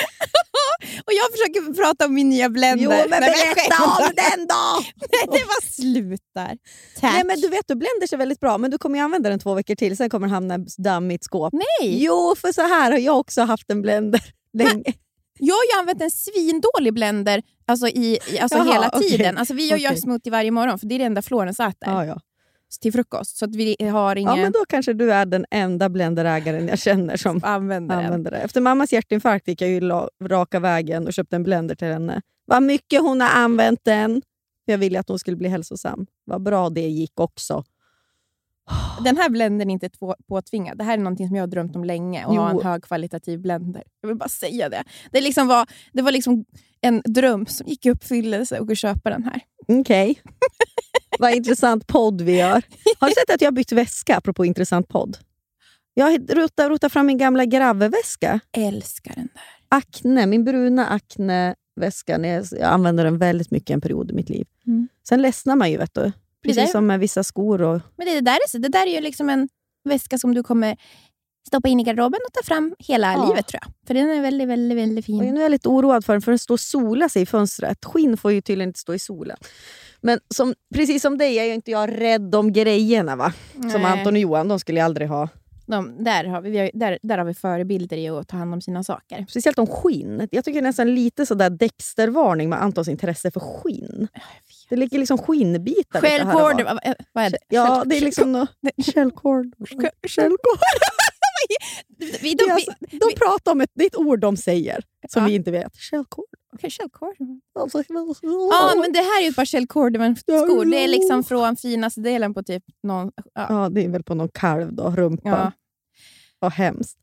[SPEAKER 2] Och jag försöker prata om min nya blender.
[SPEAKER 3] Jo, men berätta om den då! (laughs)
[SPEAKER 2] Nej, det var slut där. Tack.
[SPEAKER 3] Nej, men du vet, du blenders är väldigt bra, men du kommer ju använda den två veckor till. Sen kommer den hamna i dammigt skåp.
[SPEAKER 2] Nej,
[SPEAKER 3] Jo, för så här har jag också haft en blender (laughs) länge.
[SPEAKER 2] Jag har ju använt en svindålig blender alltså i, i, alltså
[SPEAKER 3] Jaha,
[SPEAKER 2] hela tiden. Alltså vi gör
[SPEAKER 3] Okej.
[SPEAKER 2] ju smoothie varje morgon, för det är det enda Florens äter
[SPEAKER 3] Ja, ja.
[SPEAKER 2] till frukost. Så att vi har ingen...
[SPEAKER 3] ja, men då kanske du är den enda blenderägaren jag känner som
[SPEAKER 2] använder
[SPEAKER 3] använder det. Efter mammas hjärtinfarkt gick jag ju raka vägen och köpte en blender till henne. Vad mycket hon har använt den. För Jag ville att hon skulle bli hälsosam. Vad bra det gick också.
[SPEAKER 2] Den här blendern är inte påtvingad. Det här är någonting som jag har drömt om länge. Att ha en högkvalitativ blender. Jag vill bara säga det. Det, liksom var, det var liksom en dröm som gick i uppfyllelse att gå och köpa den här.
[SPEAKER 3] Okej. Vad intressant podd vi gör. Har du sett att jag har bytt väska, apropå intressant podd? Jag har rotat, rotat fram min gamla Grave-väska.
[SPEAKER 2] Älskar den där.
[SPEAKER 3] Acne, min bruna Acne-väska. jag använder den väldigt mycket en period i mitt liv.
[SPEAKER 2] Mm.
[SPEAKER 3] Sen ledsnar man ju, vet du. Precis som med vissa skor. Och,
[SPEAKER 2] Men det där, är, det där är ju liksom en väska som du kommer stoppa in i garderoben och ta fram hela
[SPEAKER 3] Ja.
[SPEAKER 2] livet tror jag. För den är väldigt, väldigt, väldigt
[SPEAKER 3] och
[SPEAKER 2] fin.
[SPEAKER 3] nu är jag lite oroad för den, för den står och solar sig i fönstret. Skinn får ju tydligen inte stå i solen. Men som, precis som dig är ju inte jag rädd om grejerna. va? Som
[SPEAKER 2] Nej.
[SPEAKER 3] Anton och Johan, de skulle jag aldrig ha.
[SPEAKER 2] De, där, har vi, vi har, där, där har vi förebilder i att ta hand om sina saker.
[SPEAKER 3] Speciellt om skinn. Jag tycker nästan lite sådär Dexter-varning med Antons intresse för skinn. Det ligger liksom skinnbitar var.
[SPEAKER 2] vad, är det?
[SPEAKER 3] Ja, det är liksom något... Källkord. Källkord. (laughs)
[SPEAKER 2] vi,
[SPEAKER 3] De,
[SPEAKER 2] de, vi,
[SPEAKER 3] de pratar om ett, det är ett ord de säger som
[SPEAKER 2] Ja.
[SPEAKER 3] vi inte vet. Källkord.
[SPEAKER 2] okay.
[SPEAKER 3] Alltså,
[SPEAKER 2] Ja, men det här är ju ett par Shellcord skor. Det är liksom från finaste delen på typ någon... Ja.
[SPEAKER 3] Ja, det är väl på någon kalv då, rumpan.
[SPEAKER 2] Ja.
[SPEAKER 3] Vad hemskt.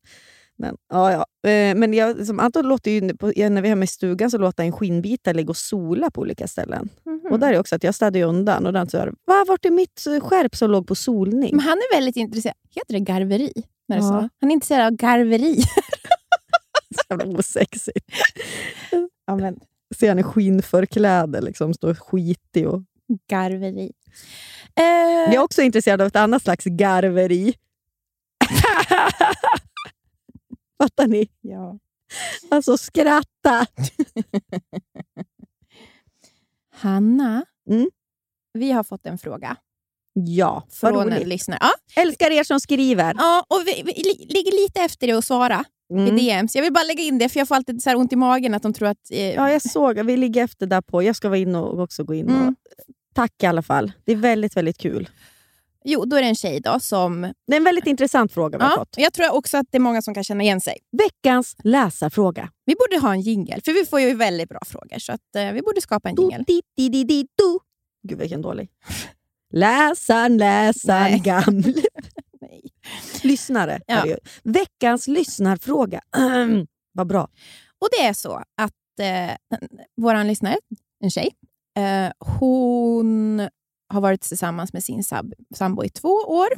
[SPEAKER 3] Men, ja, ja. Eh, men jag, som Anton låter ju, när vi är hemma i stugan så låter han skinnbitar ligga och sola på olika ställen.
[SPEAKER 2] Mhm.
[SPEAKER 3] Och där är också att jag städade ju undan och den här, Va, vart är mitt eh, skärp som låg på solning?
[SPEAKER 2] Men han är väldigt intresserad. Heter det garveri? När
[SPEAKER 3] Ja.
[SPEAKER 2] så? Han är intresserad av garveri. (laughs)
[SPEAKER 3] Så jävla osexigt. (laughs)
[SPEAKER 2] ja, men,
[SPEAKER 3] Ser han i skinnförkläde, liksom, står skitig. Och...
[SPEAKER 2] garveri. Eh,
[SPEAKER 3] Jag är också intresserad av ett annat slags garveri. (laughs) (laughs) Fattar ni?
[SPEAKER 2] ja.
[SPEAKER 3] Alltså skratta. (laughs)
[SPEAKER 2] Hanna,
[SPEAKER 3] Mm.
[SPEAKER 2] vi har fått en fråga
[SPEAKER 3] Ja,
[SPEAKER 2] från en
[SPEAKER 3] roligt.
[SPEAKER 2] lyssnare. Ja,
[SPEAKER 3] Älskar er som skriver.
[SPEAKER 2] ja, och vi, vi li- ligger lite efter det att svara
[SPEAKER 3] Mm.
[SPEAKER 2] i DMs. Jag vill bara lägga in det, för jag får alltid så ont i magen att de tror att... Eh,
[SPEAKER 3] Ja, jag såg. Vi ligger efter där på. Jag ska vara inne och också gå in.
[SPEAKER 2] Mm.
[SPEAKER 3] Och... Tack i alla fall. Det är väldigt, väldigt kul.
[SPEAKER 2] Jo, då är det en tjej då som...
[SPEAKER 3] Det är en väldigt intressant fråga vi har
[SPEAKER 2] Ja,
[SPEAKER 3] fått.
[SPEAKER 2] jag tror också att det är många som kan känna igen sig.
[SPEAKER 3] Veckans läsarfråga.
[SPEAKER 2] Vi borde ha en jingle, för vi får ju väldigt bra frågor. Så att, eh, vi borde skapa en
[SPEAKER 3] do. Gud, vilken dålig. Läsaren, läsaren, gamle. (laughs)
[SPEAKER 2] Nej.
[SPEAKER 3] Lyssnare.
[SPEAKER 2] Ja.
[SPEAKER 3] Veckans lyssnarfråga. Vad bra.
[SPEAKER 2] Och det är så att eh, vår lyssnare, en tjej, eh, hon har varit tillsammans med sin sab- sambo i två år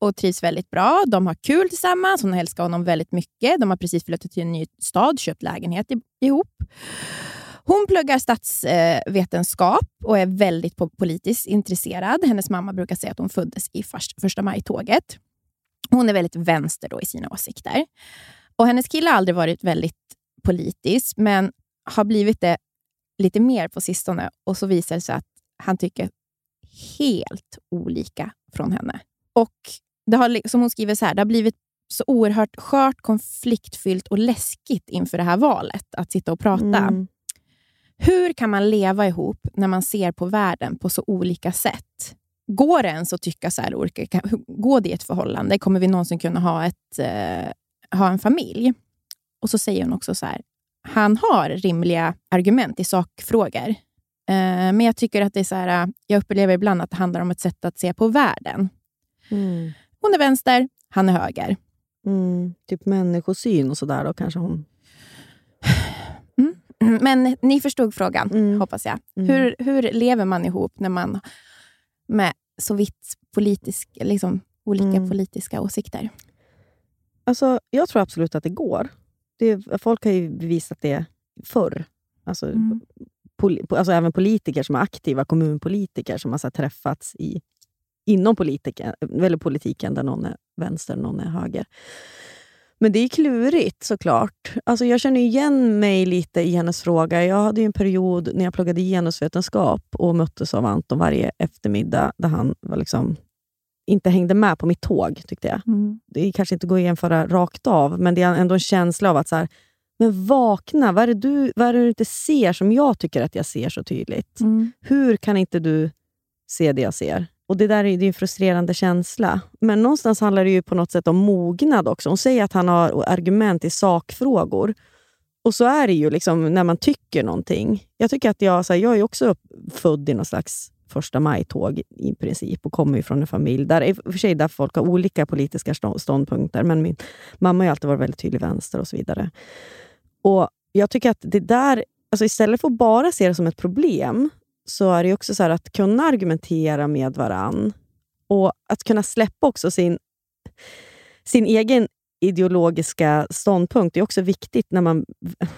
[SPEAKER 2] och trivs väldigt bra. De har kul tillsammans. Hon älskar honom väldigt mycket. De har precis flyttat till en ny stad, köpt lägenhet ihop. Hon pluggar statsvetenskap och är väldigt politiskt intresserad. Hennes mamma brukar säga att hon föddes i första maj-tåget. Hon är väldigt vänster då i sina åsikter. Och Hennes kille har aldrig varit väldigt politisk, men har blivit det lite mer på sistone. Och så visar det sig att han tycker helt olika från henne. Och det har, som hon skriver så här, det har blivit så oerhört skört, konfliktfyllt och läskigt inför det här valet, att sitta och prata.
[SPEAKER 3] Mm.
[SPEAKER 2] Hur kan man leva ihop när man ser på världen på så olika sätt? Går det ens att tycka så här olika? Kan- Går det i ett förhållande? Kommer vi någonsin kunna ha, ett, eh, ha en familj? Och så säger hon också så här, han har rimliga argument i sakfrågor. Eh, men jag tycker att det är så här, eh, jag upplever ibland att det handlar om ett sätt att se på världen.
[SPEAKER 3] Mm.
[SPEAKER 2] Hon är vänster, han är höger.
[SPEAKER 3] Mm. Typ människosyn och sådär då kanske hon... (sighs)
[SPEAKER 2] Mm, (clears throat) Men ni förstod frågan,
[SPEAKER 3] Mm.
[SPEAKER 2] hoppas jag.
[SPEAKER 3] Mm.
[SPEAKER 2] Hur, hur lever man ihop när man med så vitt politisk, liksom, olika
[SPEAKER 3] Mm.
[SPEAKER 2] politiska åsikter?
[SPEAKER 3] Alltså, jag tror absolut att det går. Det, folk har ju bevisat det förr. Alltså. Poli, alltså även politiker som är aktiva, kommunpolitiker som har så träffats i, inom politiken, eller politiken där någon är vänster och någon är höger. Men det är klurigt såklart. Alltså, jag känner igen mig lite i hennes fråga. Jag hade en period när jag pluggade genusvetenskap och möttes av Anton varje eftermiddag där han var liksom, inte hängde med på mitt tåg, tyckte jag det kanske inte går att jämföra rakt av, men det är ändå en känsla av att så här, men vakna, vad är, det du, vad är det du inte ser som jag tycker att jag ser så tydligt? Hur kan inte du se det jag ser? Och Det där är, det är en frustrerande känsla. Men någonstans handlar det ju på något sätt om mognad också. Hon säger att han har argument i sakfrågor. Och så är det ju liksom när man tycker någonting. Jag tycker att jag, så här, jag är också född i någon slags första maj-tåg i princip och kommer ju från en familj där, i och för sig där folk har olika politiska stå- ståndpunkter, men min mamma har ju alltid varit väldigt tydlig vänster och så vidare. Och Jag tycker att det där, alltså istället för att bara se det som ett problem, så är det också så här att kunna argumentera med varann och att kunna släppa också sin, sin egen ideologiska ståndpunkt är också viktigt när man,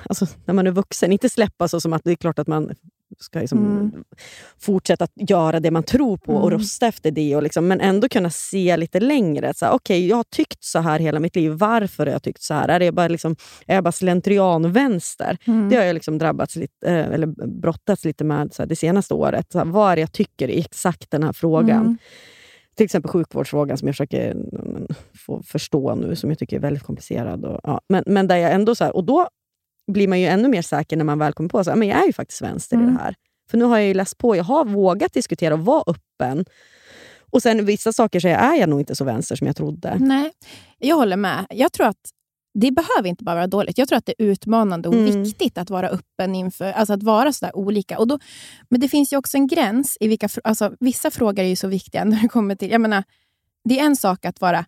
[SPEAKER 3] alltså, när man är vuxen. Inte släppa så som att det är klart att man ska liksom
[SPEAKER 2] Mm.
[SPEAKER 3] fortsätta göra det man tror på och
[SPEAKER 2] Mm.
[SPEAKER 3] rösta efter det. Och liksom, men ändå kunna se lite längre. Okej, jag har tyckt så här hela mitt liv. Varför har jag tyckt så här? Är jag bara, liksom, är jag bara slentrianvänster?
[SPEAKER 2] Mm.
[SPEAKER 3] Det har jag liksom drabbats lite, eh, eller brottats lite med så här, det senaste året. Så här, vad är det jag tycker i exakt den här frågan?
[SPEAKER 2] Mm.
[SPEAKER 3] Till exempel sjukvårdsfrågan som jag försöker mm, få förstå nu, som jag tycker är väldigt komplicerad. Och, ja. men, men där jag ändå så här, och då blir man ju ännu mer säker när man väl kommer på att jag är ju faktiskt vänster i
[SPEAKER 2] Mm.
[SPEAKER 3] det här. För nu har jag ju läst på, jag har vågat diskutera och vara öppen. Och sen vissa saker så är jag nog inte så vänster som jag trodde.
[SPEAKER 2] Nej, jag håller med. Jag tror att det behöver inte bara vara dåligt. Jag tror att det är utmanande och
[SPEAKER 3] Mm.
[SPEAKER 2] viktigt att vara öppen inför, alltså att vara så där olika. Och då, men det finns ju också en gräns i vilka, alltså vissa frågor är ju så viktiga (laughs) när det kommer till, jag menar, det är en sak att vara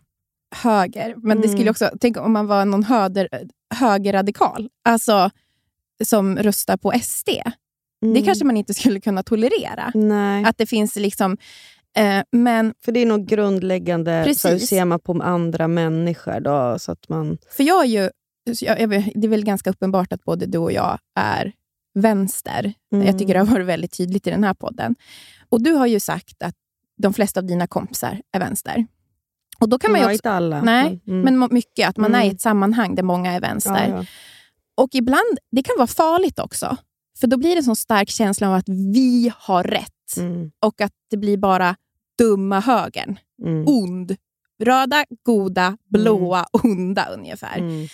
[SPEAKER 2] höger, men det
[SPEAKER 3] Mm.
[SPEAKER 2] skulle också, tänk om man var någon höger, högerradikal, alltså som röstar på SD. Det
[SPEAKER 3] Mm.
[SPEAKER 2] kanske man inte skulle kunna tolerera.
[SPEAKER 3] Nej,
[SPEAKER 2] Att det finns liksom, eh, men
[SPEAKER 3] för det är nog grundläggande, så här, hur
[SPEAKER 2] Precis.
[SPEAKER 3] ser man på andra människor? Då, så att man...
[SPEAKER 2] För jag är ju, jag, det är väl ganska uppenbart att både du och jag är vänster.
[SPEAKER 3] Mm.
[SPEAKER 2] Jag tycker det har varit väldigt tydligt i den här podden. Och du har ju sagt att de flesta av dina kompisar är vänster. Och då kan man ju också,
[SPEAKER 3] inte alla.
[SPEAKER 2] nej,
[SPEAKER 3] mm.
[SPEAKER 2] men mycket, att man är i
[SPEAKER 3] Mm.
[SPEAKER 2] ett sammanhang där många är vänster.
[SPEAKER 3] ja, ja.
[SPEAKER 2] Och ibland, det kan vara farligt också. För då blir det en sån stark känsla av att vi har rätt.
[SPEAKER 3] Mm.
[SPEAKER 2] Och att det blir bara dumma högern.
[SPEAKER 3] Mm.
[SPEAKER 2] Ond. Röda, goda, blåa, onda ungefär.
[SPEAKER 3] Mm.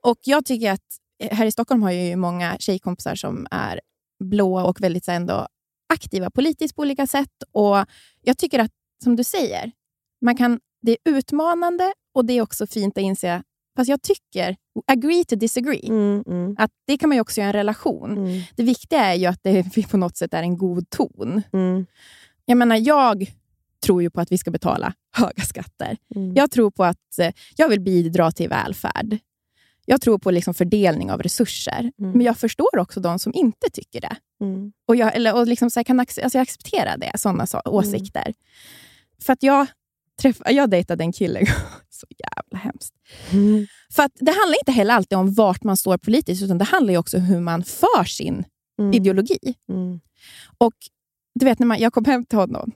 [SPEAKER 2] Och jag tycker att eh, här i Stockholm har jag ju många tjejkompisar som är blåa och väldigt så ändå aktiva politiskt på olika sätt. Och Jag tycker att, som du säger, man kan, det är utmanande och det är också fint att inse, fast jag tycker, agree to disagree,
[SPEAKER 3] Mm. Mm.
[SPEAKER 2] att det kan man också göra i en relation.
[SPEAKER 3] Mm.
[SPEAKER 2] Det viktiga är ju att det (laughs) på något sätt är en god ton.
[SPEAKER 3] Mm.
[SPEAKER 2] Jag menar, jag tror ju på att vi ska betala (laughs) höga skatter.
[SPEAKER 3] Mm.
[SPEAKER 2] Jag tror på att eh, jag vill bidra till välfärd. Jag tror på liksom fördelning av resurser.
[SPEAKER 3] Mm.
[SPEAKER 2] Men jag förstår också de som inte tycker det. Och jag, eller, och liksom så kan ac- alltså jag accepterar det, sådana så, åsikter. För att jag, träff, jag dejtade en kille, (laughs) så jävla hemskt.
[SPEAKER 3] Mm.
[SPEAKER 2] För det handlar inte heller alltid om vart man står politiskt, utan det handlar också om hur man för sin
[SPEAKER 3] Mm.
[SPEAKER 2] ideologi.
[SPEAKER 3] Mm.
[SPEAKER 2] Och du vet, när man, jag kom hem till honom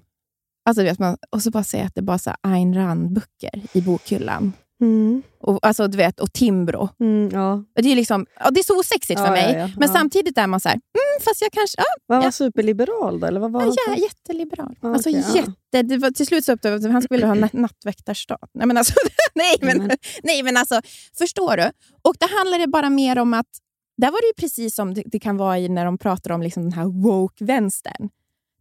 [SPEAKER 2] alltså, du vet, man, och så bara säger att det är bara här Ayn Rand-böcker i bokhyllan.
[SPEAKER 3] Mm.
[SPEAKER 2] Och, alltså, du vet, och Timbro.
[SPEAKER 3] Mm. Ja.
[SPEAKER 2] Det är, liksom, ja, det är så osexigt för
[SPEAKER 3] Ja,
[SPEAKER 2] mig,
[SPEAKER 3] ja,
[SPEAKER 2] men samtidigt är man så här, mm, fast jag kanske... Ja,
[SPEAKER 3] Var han
[SPEAKER 2] Ja.
[SPEAKER 3] superliberal då? Eller vad var han
[SPEAKER 2] ja,
[SPEAKER 3] för-
[SPEAKER 2] jätteliberal.
[SPEAKER 3] Ja,
[SPEAKER 2] alltså,
[SPEAKER 3] ja.
[SPEAKER 2] jätte, det var, till slut så upptäckte jag att han skulle ha (clears throat) natt, nattväktarstat. Nej, men alltså, (laughs) nej, men,
[SPEAKER 3] Men-
[SPEAKER 2] nej, men alltså, förstår du? Och det handlar det bara mer om att där var det ju precis som det, det kan vara i när de pratar om liksom den här woke-vänstern.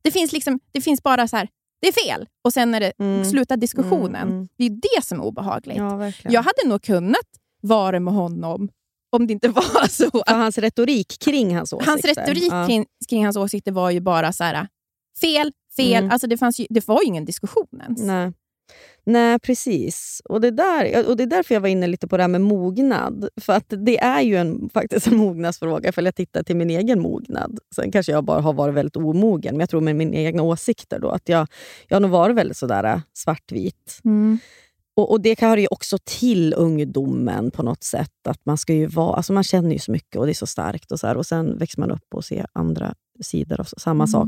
[SPEAKER 2] Det finns, liksom, det finns bara så här, det är fel. Och sen när det
[SPEAKER 3] Mm.
[SPEAKER 2] slutar diskussionen.
[SPEAKER 3] Mm, mm.
[SPEAKER 2] Det är det som är obehagligt.
[SPEAKER 3] Ja.
[SPEAKER 2] Jag hade nog kunnat vara med honom om det inte (laughs) var så
[SPEAKER 3] För
[SPEAKER 2] att
[SPEAKER 3] hans retorik kring hans åsikter.
[SPEAKER 2] hans retorik
[SPEAKER 3] Ja.
[SPEAKER 2] kring, kring hans åsikter var ju bara så här, fel, fel.
[SPEAKER 3] Mm.
[SPEAKER 2] Alltså det, fanns ju, det var ju ingen diskussion ens.
[SPEAKER 3] Nej. Nej, precis. Och det, där, och det är därför jag var inne lite på det här med mognad. För att det är ju en, faktiskt en (laughs) mognadsfråga, för jag tittar till min egen mognad. Sen kanske jag bara har varit väldigt omogen, men jag tror med mina egna åsikter. Då, att jag, jag har nog varit väldigt sådär äh, svartvit.
[SPEAKER 2] Mm.
[SPEAKER 3] Och, och Det hör ju också till ungdomen på något sätt. Att Man ska ju vara, alltså man känner ju så mycket och det är så starkt. Och, så här, och Sen växer man upp och ser andra sidor av samma
[SPEAKER 2] Mm.
[SPEAKER 3] sak.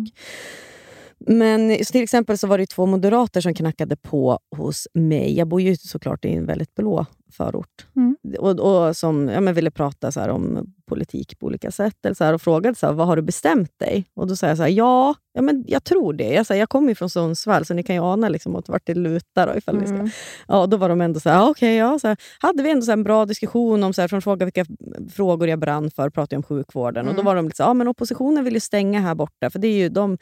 [SPEAKER 3] Men till exempel så var det två moderater som knackade på hos mig. Jag bor ju såklart i en väldigt blå förort.
[SPEAKER 2] Mm.
[SPEAKER 3] Och, och som ja, men ville prata så om politik på olika sätt. Eller så här, och frågade så här, vad har du bestämt dig? Och Då sa jag så här, ja, ja men jag tror det. Jag, så här, jag kommer ju från Sundsvall, så ni kan ju ana liksom åt vart det lutar. Då, ifall ni ska.
[SPEAKER 2] Mm.
[SPEAKER 3] Ja, då var de ändå så här, okej, ja. Så här, hade vi ändå så en bra diskussion om, så här, från fråga vilka frågor jag brann för, pratade jag om sjukvården. Och då
[SPEAKER 2] Mm.
[SPEAKER 3] var de lite så här, ja men oppositionen vill ju stänga här borta, för det är ju de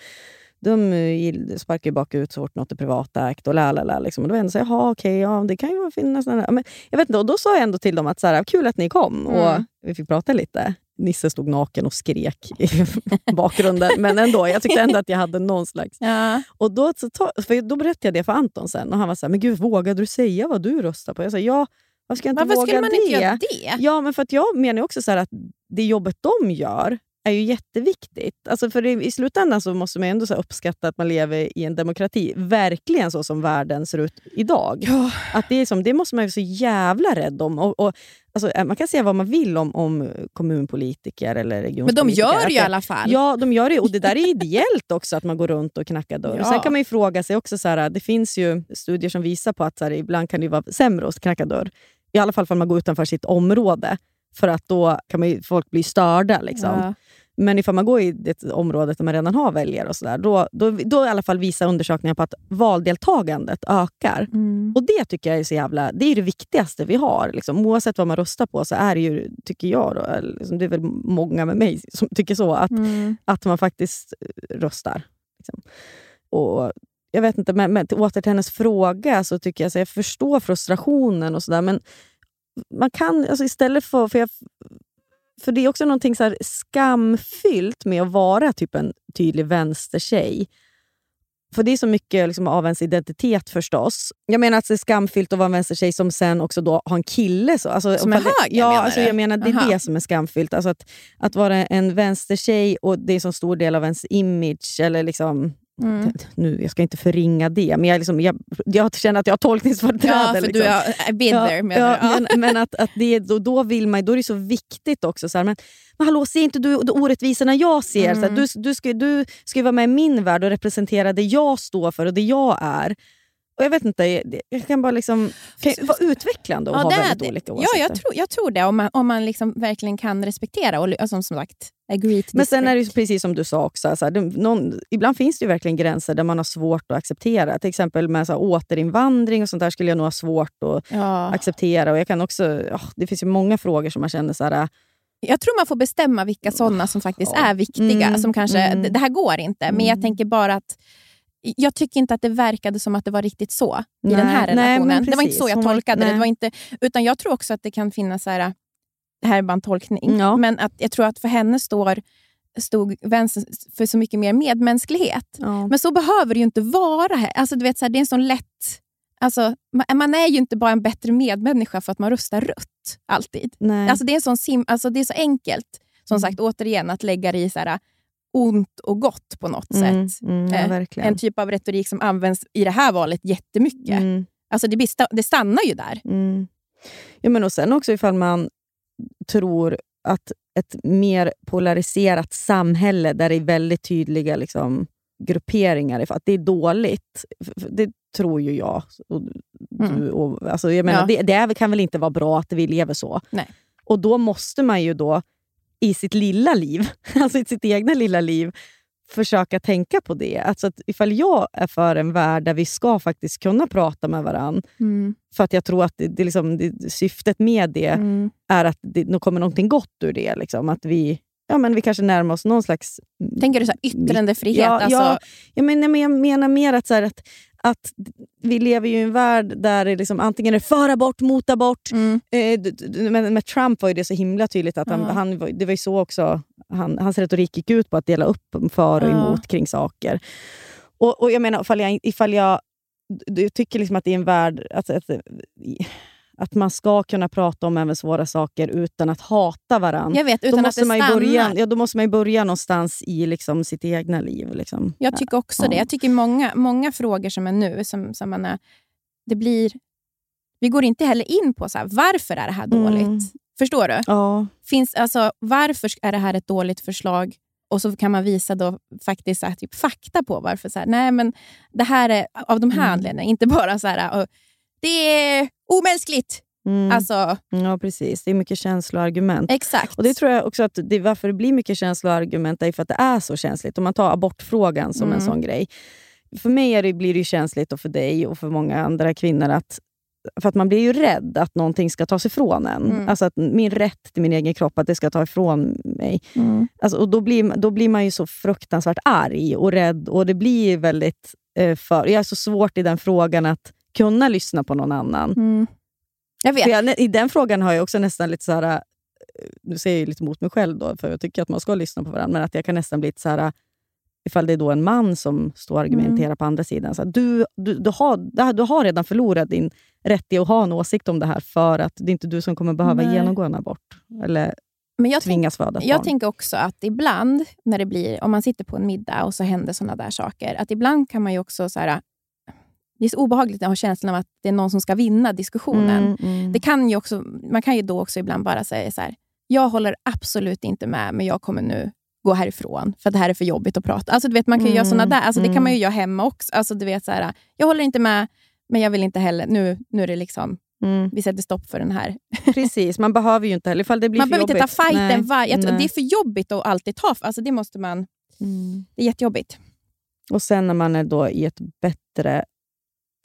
[SPEAKER 3] de eh, sparkar ju bakut så fort något är privatägt och la la la. Liksom. Och då var jag så jaha okej, ja, det kan ju finnas... Men, jag vet inte, och då sa jag ändå till dem att så här, kul att ni kom och
[SPEAKER 2] Mm.
[SPEAKER 3] vi fick prata lite. Nisse stod naken och skrek i (laughs) bakgrunden, men ändå, jag tyckte ändå att jag hade någon slags...
[SPEAKER 2] Ja.
[SPEAKER 3] Och då, så för då berättade jag det för Anton sen och han var så här, men gud vågade du säga vad du röstar på? Jag sa, ja, varför ska jag inte
[SPEAKER 2] Varför
[SPEAKER 3] våga
[SPEAKER 2] skulle man
[SPEAKER 3] det?
[SPEAKER 2] inte göra det?
[SPEAKER 3] Ja, men för att jag menar också så att det jobbet de gör är ju jätteviktigt. Alltså för i, I slutändan så måste man ju ändå så uppskatta att man lever i en demokrati. Verkligen så som världen ser ut idag.
[SPEAKER 2] Ja.
[SPEAKER 3] Att det, är som, det måste man vara så jävla rädd om. Och, och, alltså, eh, man kan säga vad man vill om, om kommunpolitiker eller
[SPEAKER 2] Men
[SPEAKER 3] regionpolitiker.
[SPEAKER 2] de gör det ju i alla fall.
[SPEAKER 3] Ja, de gör det. Och det där är ideellt också, att man går runt och knackar dörr. (laughs)
[SPEAKER 2] Ja.
[SPEAKER 3] Sen kan man ju fråga sig också, så här, det finns ju studier som visar på att här, ibland kan det vara sämre att knacka dörr. I alla fall om man går utanför sitt område. För att då kan man ju, folk bli störda. Liksom.
[SPEAKER 2] Ja.
[SPEAKER 3] Men ifall man går i ett område där man redan har väljare, och så där, då, då, då i alla fall visar undersökningar på att valdeltagandet ökar.
[SPEAKER 2] Mm.
[SPEAKER 3] Och Det tycker jag är så jävla, det är det viktigaste vi har. Liksom. Oavsett vad man röstar på så är det ju, tycker jag, då, liksom, det är väl många med mig som tycker så, att,
[SPEAKER 2] Mm.
[SPEAKER 3] att man faktiskt röstar. Liksom. Och jag vet inte, men, men åter till hennes fråga så tycker jag så jag förstår frustrationen och sådär, men man kan alltså istället för... För, jag, för det är också någonting så här skamfyllt med att vara typ en tydlig vänstertjej. För det är så mycket liksom, av ens identitet förstås. Jag menar att det är skamfyllt att vara en vänstertjej som sen också då har en kille. Så, alltså,
[SPEAKER 2] Som är höger,
[SPEAKER 3] Ja,
[SPEAKER 2] menar
[SPEAKER 3] alltså, jag menar det är
[SPEAKER 2] Aha.
[SPEAKER 3] det som är skamfyllt. Alltså att, att vara en vänstertjej och det är en så stor del av ens image. Eller liksom,
[SPEAKER 2] Mm.
[SPEAKER 3] nu, jag ska inte förringa det, men jag, liksom, jag, jag känner att jag har tolkningsföreträde.
[SPEAKER 2] Ja, för
[SPEAKER 3] liksom.
[SPEAKER 2] du har I've been there menar
[SPEAKER 3] ja?
[SPEAKER 2] Ja.
[SPEAKER 3] Men, men att, att det, då, då, vill man, då är det så viktigt också. Så här, men, men hallå, ser inte du orättvisorna jag ser? Så här,
[SPEAKER 2] Mm.
[SPEAKER 3] du, du, ska, du ska vara med i min värld och representera det jag står för och det jag är. Och Jag vet inte, jag kan bara liksom, kan vara utvecklande att ha
[SPEAKER 2] det är
[SPEAKER 3] väldigt
[SPEAKER 2] det.
[SPEAKER 3] olika
[SPEAKER 2] Ja,
[SPEAKER 3] åsikter.
[SPEAKER 2] jag tror, jag tror det. Om man, om man liksom verkligen kan respektera och alltså, som sagt, agree to
[SPEAKER 3] Men sen är det precis som du sa också, så här, det, någon, ibland finns det ju verkligen gränser där man har svårt att acceptera. Till exempel med så här, återinvandring och sånt där skulle jag nog ha svårt att
[SPEAKER 2] ja.
[SPEAKER 3] acceptera. Och jag kan också, ja, det finns ju många frågor som man känner så här,
[SPEAKER 2] Jag tror man får bestämma vilka sådana som faktiskt
[SPEAKER 3] Ja.
[SPEAKER 2] är viktiga.
[SPEAKER 3] Mm,
[SPEAKER 2] Som kanske,
[SPEAKER 3] mm.
[SPEAKER 2] det, det här går inte, men jag
[SPEAKER 3] Mm.
[SPEAKER 2] tänker bara att jag tycker inte att det verkade som att det var riktigt så i
[SPEAKER 3] Nej,
[SPEAKER 2] den här
[SPEAKER 3] nej, men
[SPEAKER 2] relationen. det var inte
[SPEAKER 3] precis.
[SPEAKER 2] så jag
[SPEAKER 3] Hon var-
[SPEAKER 2] tolkade det.
[SPEAKER 3] nej.
[SPEAKER 2] det var inte, utan jag tror också att det kan finnas, så här, det här är bara en tolkning,
[SPEAKER 3] Ja.
[SPEAKER 2] men att jag tror att för henne står, stod vänster för så mycket mer medmänsklighet.
[SPEAKER 3] ja.
[SPEAKER 2] Men så behöver det ju inte vara. här. Alltså, du vet, så här, det är en sån lätt... Alltså, man, man är ju inte bara en bättre medmänniska för att man röstar rött. Alltid.
[SPEAKER 3] nej.
[SPEAKER 2] Alltså, det, är en sån sim, alltså, det är så enkelt, som
[SPEAKER 3] Mm.
[SPEAKER 2] sagt, återigen, att lägga det i så här, ont och gott på något
[SPEAKER 3] Mm,
[SPEAKER 2] sätt.
[SPEAKER 3] mm, ja,
[SPEAKER 2] Eh. En typ av retorik som används i det här valet jättemycket.
[SPEAKER 3] Mm,
[SPEAKER 2] Alltså, det, blir det stannar ju där.
[SPEAKER 3] mm. Ja, men och sen också ifall man tror att ett mer polariserat samhälle där det är väldigt tydliga liksom, grupperingar, att det är dåligt. Det tror ju jag. Och du,
[SPEAKER 2] Mm.
[SPEAKER 3] och, alltså, jag menar,
[SPEAKER 2] Ja.
[SPEAKER 3] det, det kan väl inte vara bra att vi lever så?
[SPEAKER 2] Nej.
[SPEAKER 3] Och då måste man ju då i sitt lilla liv, (laughs) alltså i sitt egna lilla liv, försöka tänka på det. Alltså att ifall jag är för en värld där vi ska faktiskt kunna prata med varandra,
[SPEAKER 2] Mm.
[SPEAKER 3] för att jag tror att det, det, liksom, det, syftet med det
[SPEAKER 2] Mm.
[SPEAKER 3] är att det nu kommer någonting gott ur det. Liksom. Att vi, ja, men vi kanske närmar oss någon slags...
[SPEAKER 2] Tänker du så här, yttrandefrihet?
[SPEAKER 3] Ja,
[SPEAKER 2] alltså,
[SPEAKER 3] ja, jag, menar, men jag menar mer att, så här, att, att vi lever ju i en värld där det liksom, antingen är för abort, mot abort.
[SPEAKER 2] Mm.
[SPEAKER 3] Eh, med Trump var ju det så himla tydligt att han,
[SPEAKER 2] Ja.
[SPEAKER 3] han, det var ju så också han, hans retorik gick ut på att dela upp för och emot kring saker. Och, och jag menar, ifall jag, ifall jag d- jag tycker liksom att det är en värld... Att, att, att man ska kunna prata om även svåra saker utan att hata varandra.
[SPEAKER 2] Jag vet,
[SPEAKER 3] Då
[SPEAKER 2] utan att
[SPEAKER 3] måste,
[SPEAKER 2] det
[SPEAKER 3] man
[SPEAKER 2] stannar.
[SPEAKER 3] börja, ja, då måste man ju börja någonstans i liksom sitt egna liv. Liksom.
[SPEAKER 2] Jag tycker också
[SPEAKER 3] Ja.
[SPEAKER 2] det. Jag tycker många, många frågor som är nu, som, som man är, det blir... Vi går inte heller in på så här, varför är det här dåligt.
[SPEAKER 3] Mm.
[SPEAKER 2] Förstår du?
[SPEAKER 3] Ja.
[SPEAKER 2] Finns, alltså, varför är det här ett dåligt förslag? Och så kan man visa då faktiskt så här, typ, fakta på varför. Så här, nej, men det här är av de här
[SPEAKER 3] Mm.
[SPEAKER 2] anledningarna. Inte bara så här, "Åh, det är omänskligt.
[SPEAKER 3] Mm.
[SPEAKER 2] Alltså,
[SPEAKER 3] ja, precis. Det är mycket känsloargument.
[SPEAKER 2] exakt.
[SPEAKER 3] Och Det tror jag också att det, varför det blir mycket känsloargument är för att det är så känsligt. Om man tar abortfrågan som en
[SPEAKER 2] Mm.
[SPEAKER 3] sån grej. För mig är det, blir det känsligt och för dig och för många andra kvinnor att för att man blir ju rädd att någonting ska tas ifrån en.
[SPEAKER 2] Mm.
[SPEAKER 3] Alltså att min rätt till min egen kropp, att det ska ta ifrån mig.
[SPEAKER 2] Mm.
[SPEAKER 3] Alltså, och då, blir, då blir man ju så fruktansvärt arg och rädd. Och det blir väldigt eh, för... Jag är så svårt i den frågan att kunna lyssna på någon annan.
[SPEAKER 2] Mm. Jag vet.
[SPEAKER 3] Jag, I den frågan har jag också nästan lite så här... eh, Nu säger jag lite mot mig själv, då, för jag tycker att man ska lyssna på varandra. Men att jag kan nästan bli lite så här... Ifall det är då en man som står och argumenterar
[SPEAKER 2] Mm.
[SPEAKER 3] på andra sidan. Så här, du, du, du, har, du har redan förlorat din rätt att ha en åsikt om det här för att det är inte du som kommer behöva
[SPEAKER 2] Nej.
[SPEAKER 3] genomgå en abort. Eller
[SPEAKER 2] Men jag,
[SPEAKER 3] tvingas föda
[SPEAKER 2] jag
[SPEAKER 3] barn.
[SPEAKER 2] tänker också att ibland, när det blir, om man sitter på en middag och så händer såna där saker, att ibland kan man ju också... Så här, det är så obehagligt att ha känslan av att det är någon som ska vinna diskussionen.
[SPEAKER 3] Mm, mm.
[SPEAKER 2] Det kan ju också, man kan ju då också ibland bara säga så här, jag håller absolut inte med, men jag kommer nu gå härifrån, för det här är för jobbigt att prata. Alltså, du vet, man kan ju göra
[SPEAKER 3] Mm,
[SPEAKER 2] såna där, alltså, det kan
[SPEAKER 3] mm.
[SPEAKER 2] man ju göra hemma också. Alltså, du vet, så här, jag håller inte med, men jag vill inte heller, nu, nu är det liksom,
[SPEAKER 3] Mm.
[SPEAKER 2] vi sätter stopp för den här.
[SPEAKER 3] Precis, man behöver ju inte heller... Ifall det blir
[SPEAKER 2] Man behöver inte ta fighten.
[SPEAKER 3] Nej,
[SPEAKER 2] var, det är för jobbigt att alltid ta, alltså, det måste man,
[SPEAKER 3] Mm.
[SPEAKER 2] det är jättejobbigt.
[SPEAKER 3] Och sen när man är då i ett bättre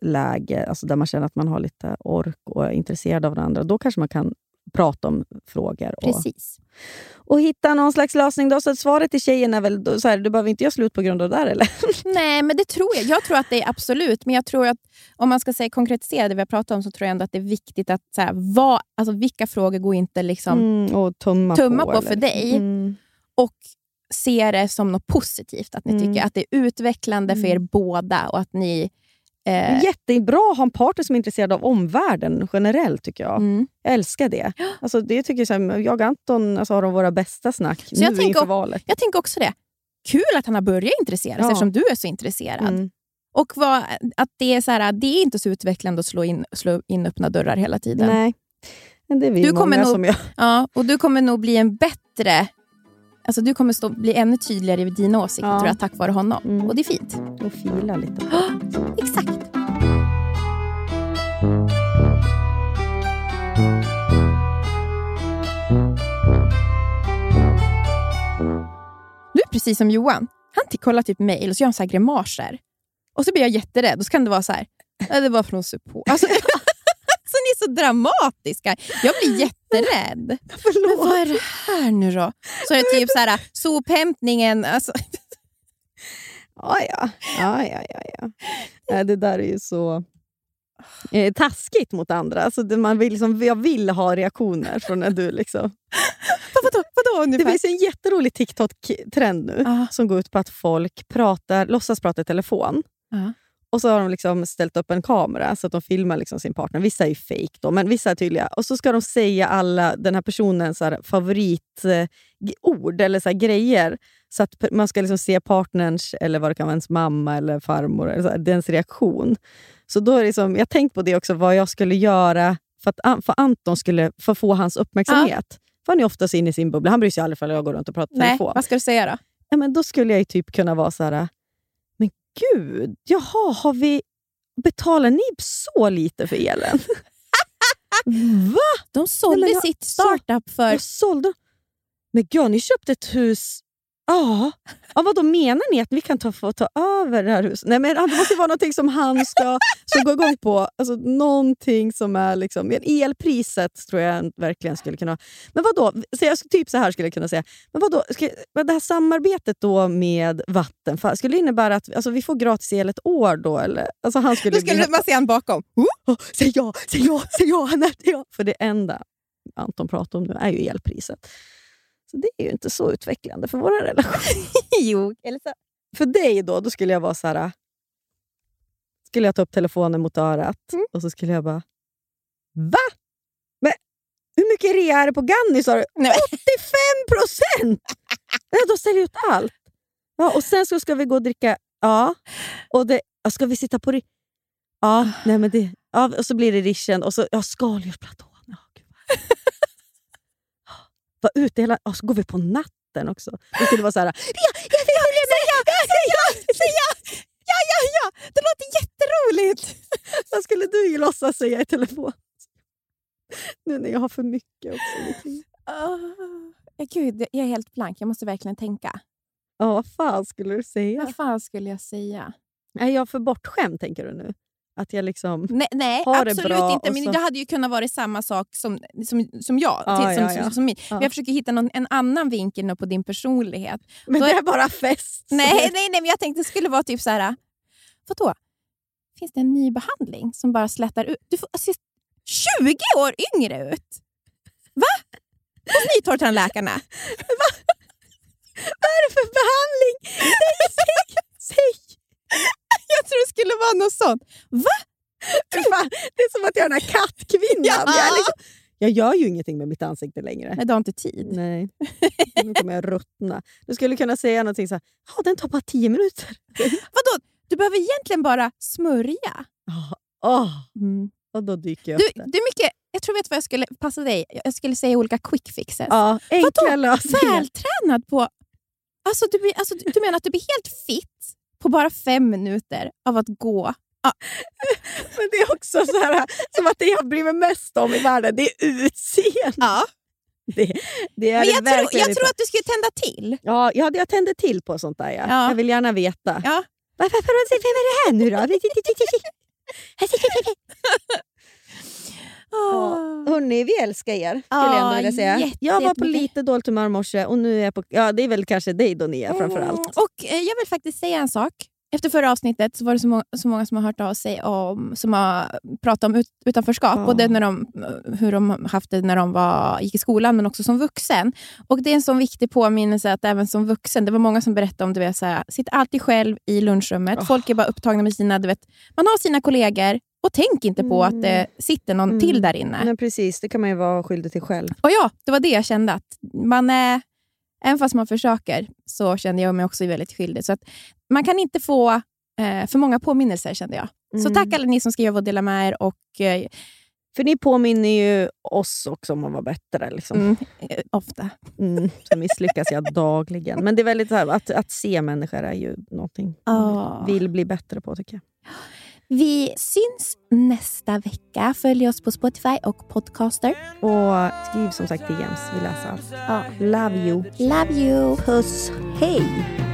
[SPEAKER 3] läge, alltså där man känner att man har lite ork och är intresserad av varandra, då kanske man kan prata om frågor och,
[SPEAKER 2] Precis.
[SPEAKER 3] och hitta någon slags lösning. Då. Så svaret till tjejen är väl, så här, du behöver inte göra slut på grund av det där eller? (laughs)
[SPEAKER 2] Nej, men det tror jag. Jag tror att det är absolut, men jag tror att om man ska säga konkretisera det vi har pratat om, så tror jag ändå att det är viktigt att så här, vad, alltså, vilka frågor går inte liksom
[SPEAKER 3] Mm, och tumma,
[SPEAKER 2] tumma på,
[SPEAKER 3] eller?
[SPEAKER 2] för dig.
[SPEAKER 3] Mm.
[SPEAKER 2] och se det som något positivt. Att ni
[SPEAKER 3] Mm.
[SPEAKER 2] tycker att det är utvecklande för er båda och att ni... Eh,
[SPEAKER 3] Jättebra att ha en partner som är intresserad av omvärlden generellt, tycker jag.
[SPEAKER 2] mm.
[SPEAKER 3] Jag älskar det. Alltså, det tycker jag, så här, jag och Anton alltså, har de våra bästa snack
[SPEAKER 2] jag
[SPEAKER 3] nu
[SPEAKER 2] tänker
[SPEAKER 3] inför valet.
[SPEAKER 2] Jag tänker också det. Kul att han har börjat intressera sig
[SPEAKER 3] Ja.
[SPEAKER 2] eftersom du är så intresserad.
[SPEAKER 3] Mm.
[SPEAKER 2] Och vad, att det är, så här, det är inte så utvecklande att slå in, slå in öppna dörrar hela tiden.
[SPEAKER 3] Nej, men det är vi
[SPEAKER 2] Du
[SPEAKER 3] många
[SPEAKER 2] kommer nog-
[SPEAKER 3] som gör.
[SPEAKER 2] Ja, och du kommer nog bli en bättre... Alltså du kommer stå, bli ännu tydligare i dina åsikter
[SPEAKER 3] Ja.
[SPEAKER 2] tror jag, tack vare honom.
[SPEAKER 3] Mm.
[SPEAKER 2] Och det är fint.
[SPEAKER 3] Och fila lite. (gasps)
[SPEAKER 2] Exakt. Du är precis som Johan. Han kollar typ mejl och så gör han så här grimaser. Och så blir jag jätterädd och så kan det vara så här. "Ja, Det var från support. Alltså, (laughs) alltså, ni är så dramatiska. Jag blir jätterädd. (laughs) Men vad är det här nu då? Så är det typ så här, sophämtningen. Alltså,
[SPEAKER 3] Ja, ja. ja, ja, ja, ja. Det där är ju så eh, taskigt mot andra. Alltså, det, man vill liksom, jag vill ha reaktioner från när du... Liksom. (laughs)
[SPEAKER 2] vadå, vadå
[SPEAKER 3] Det finns en jätterolig TikTok-trend nu
[SPEAKER 2] Ja.
[SPEAKER 3] som går ut på att folk pratar, låtsas prata i telefon.
[SPEAKER 2] Ja.
[SPEAKER 3] Och så har de liksom ställt upp en kamera så att de filmar liksom sin partner. Vissa är ju fake då, men vissa är tydliga. Och så ska de säga alla den här personens här, favoritord eller så grejer. Så att man ska liksom se partnerns, eller vad det kan vara, ens mamma eller farmor, eller här, dens reaktion. Så då är liksom, jag tänkt på det också, vad jag skulle göra för att för Anton skulle för att få hans uppmärksamhet. För han är oftast inne i sin bubbla. Han bryr sig aldrig om jag går runt och pratar
[SPEAKER 2] Nej,
[SPEAKER 3] telefon.
[SPEAKER 2] vad ska du säga då?
[SPEAKER 3] Ja, men då skulle jag ju typ kunna vara så här. Gud, jaha, har vi, betalar ni så lite för elen? (laughs) Va?
[SPEAKER 2] De sålde
[SPEAKER 3] Nej, jag-
[SPEAKER 2] sitt startup för...
[SPEAKER 3] Jag sålde... Men gud, ni köpt ett hus Ja. ja, vad menar ni att vi kan ta, få ta över det här huset? Nej, men det måste vara någonting som han ska, ska gå igång på. Alltså, någonting som är... liksom... Elpriset tror jag verkligen skulle kunna... Men vad då? Så jag, typ så här skulle jag kunna säga. Men vad då? Ska, det här samarbetet då med Vattenfall, skulle det innebära att alltså, vi får gratis el ett år då? Eller? Alltså, han skulle
[SPEAKER 2] Då skulle
[SPEAKER 3] bli...
[SPEAKER 2] man se han bakom.
[SPEAKER 3] Oh, säg ja, säg ja, säg ja, han är ja. För det enda Anton pratar om nu är ju elpriset. Så det är ju inte så utvecklande för vår relation. (laughs)
[SPEAKER 2] jo, eller så.
[SPEAKER 3] För dig då, då skulle jag vara så här... Skulle jag ta upp telefonen mot örat och så skulle jag bara... Va? Men hur mycket rea är det på Ganni sa du? 85 (laughs) procent! De ställer ut allt. Ja, och sen så ska vi gå och dricka... Ja. Och det, ja, ska vi sitta på... ri- Ja, nej men det, ja, och så blir det rischen och så ja, skaldjursplatån. Ja, gud vad- Var ute hela... Och så går vi på natten också. Det skulle vara så här... Ja, ja, ja, ja, ja, ja,
[SPEAKER 2] ja! Ja, ja, ja! Det låter jätteroligt! (laughs)
[SPEAKER 3] Vad skulle du låtsas säga i telefon? Nu när jag har för mycket också.
[SPEAKER 2] Oh, gud, jag är helt blank. Jag måste verkligen tänka.
[SPEAKER 3] Ja, vad fan skulle du säga?
[SPEAKER 2] Vad fan skulle jag säga?
[SPEAKER 3] Är jag för bortskämd, tänker du nu? Att jag liksom...
[SPEAKER 2] Nej, nej
[SPEAKER 3] Har det
[SPEAKER 2] absolut
[SPEAKER 3] bra
[SPEAKER 2] inte. Men
[SPEAKER 3] så-
[SPEAKER 2] det hade ju kunnat vara samma sak som, som, som jag.
[SPEAKER 3] Ja,
[SPEAKER 2] till, som,
[SPEAKER 3] ja, ja.
[SPEAKER 2] Som, som. Men Jag försöker hitta någon, en annan vinkel nu på din personlighet.
[SPEAKER 3] Men
[SPEAKER 2] Då
[SPEAKER 3] det
[SPEAKER 2] är-
[SPEAKER 3] bara fest.
[SPEAKER 2] Nej, nej, nej, men jag tänkte det skulle vara typ så här. Vadå? Finns det en ny behandling som bara slätar ut? Du får se 20 år yngre ut! Va? Hos nytorrtandläkarna? (laughs)
[SPEAKER 3] Vad är det för behandling? Säg, säg, säg! (laughs)
[SPEAKER 2] Jag tror det skulle vara något sånt. Va?
[SPEAKER 3] Fan, Det är som att jag är den här kattkvinnan.
[SPEAKER 2] Ja.
[SPEAKER 3] Jag, liksom, jag gör ju ingenting med mitt ansikte längre.
[SPEAKER 2] Nej, du har inte tid.
[SPEAKER 3] Nej, nu kommer jag ruttna. Du skulle kunna säga någonting så här, ja den tar bara tio minuter. (laughs)
[SPEAKER 2] Vadå? Du behöver egentligen bara smörja.
[SPEAKER 3] Åh,
[SPEAKER 2] Mm.
[SPEAKER 3] och då dyker jag
[SPEAKER 2] Du,
[SPEAKER 3] upp där.
[SPEAKER 2] du mycket, jag tror vet vad jag skulle passa dig. Jag skulle säga olika quick fixes.
[SPEAKER 3] Ja, enkla
[SPEAKER 2] Vadå?
[SPEAKER 3] lösningar.
[SPEAKER 2] Vältränad på... Alltså du, alltså, du menar att du blir helt fit på bara fem minuter av att gå? (laughs)
[SPEAKER 3] Men det är också så här, som att det jag bryr mig mest om i världen, det är utseende.
[SPEAKER 2] Ja.
[SPEAKER 3] Det, det är
[SPEAKER 2] Men
[SPEAKER 3] det
[SPEAKER 2] jag, tror, jag tror att du skulle tända till.
[SPEAKER 3] Ja, ja, jag tänder till på sånt där. Ja.
[SPEAKER 2] Ja.
[SPEAKER 3] Jag vill gärna veta.
[SPEAKER 2] Ja.
[SPEAKER 3] Varför, varför, vem är det här nu då? (laughs) Ja. Hörni, vi älskar er, skulle jag vilja säga.
[SPEAKER 2] jätte-
[SPEAKER 3] Jag var på lite dåligt humör i morse och nu är jag på... Ja, det är väl kanske dig då, Nia, framför allt.
[SPEAKER 2] Mm. Och eh, Jag vill faktiskt säga en sak. Efter förra avsnittet så var det så, må- så många som har hört av sig om, som har pratat om ut, utanförskap.
[SPEAKER 3] Ja.
[SPEAKER 2] Både när de, hur de haft det när de var, gick i skolan, men också som vuxen. Och Det är en sån viktig påminnelse att även som vuxen, det var många som berättade om du vet, så här, sitt alltid själv i lunchrummet.
[SPEAKER 3] Oh.
[SPEAKER 2] Folk är bara upptagna med sina... Du vet, man har sina kollegor och tänk inte på att det sitter någon
[SPEAKER 3] Mm.
[SPEAKER 2] till där inne.
[SPEAKER 3] Men precis, det kan man ju vara skyldig till själv.
[SPEAKER 2] Och ja, det var det jag kände. att man är, Även fast man försöker så kände jag mig också väldigt skyldig. Så att man kan inte få eh, för många påminnelser kände jag. Så
[SPEAKER 3] Mm.
[SPEAKER 2] tack alla ni som skrev och delade med er. Och, eh,
[SPEAKER 3] För ni påminner ju oss också om att vara bättre. Liksom.
[SPEAKER 2] mm, eh, ofta.
[SPEAKER 3] Mm, så misslyckas jag dagligen. Men det är väldigt så här, att, att se människor är ju någonting
[SPEAKER 2] Ja.
[SPEAKER 3] man vill bli bättre på tycker jag.
[SPEAKER 2] Vi syns nästa vecka. Följ oss på Spotify och Podcaster.
[SPEAKER 3] Och skriv som sagt DMs, vi läser allt.
[SPEAKER 2] Ja.
[SPEAKER 3] Love you.
[SPEAKER 2] Love you!
[SPEAKER 3] Puss, hej!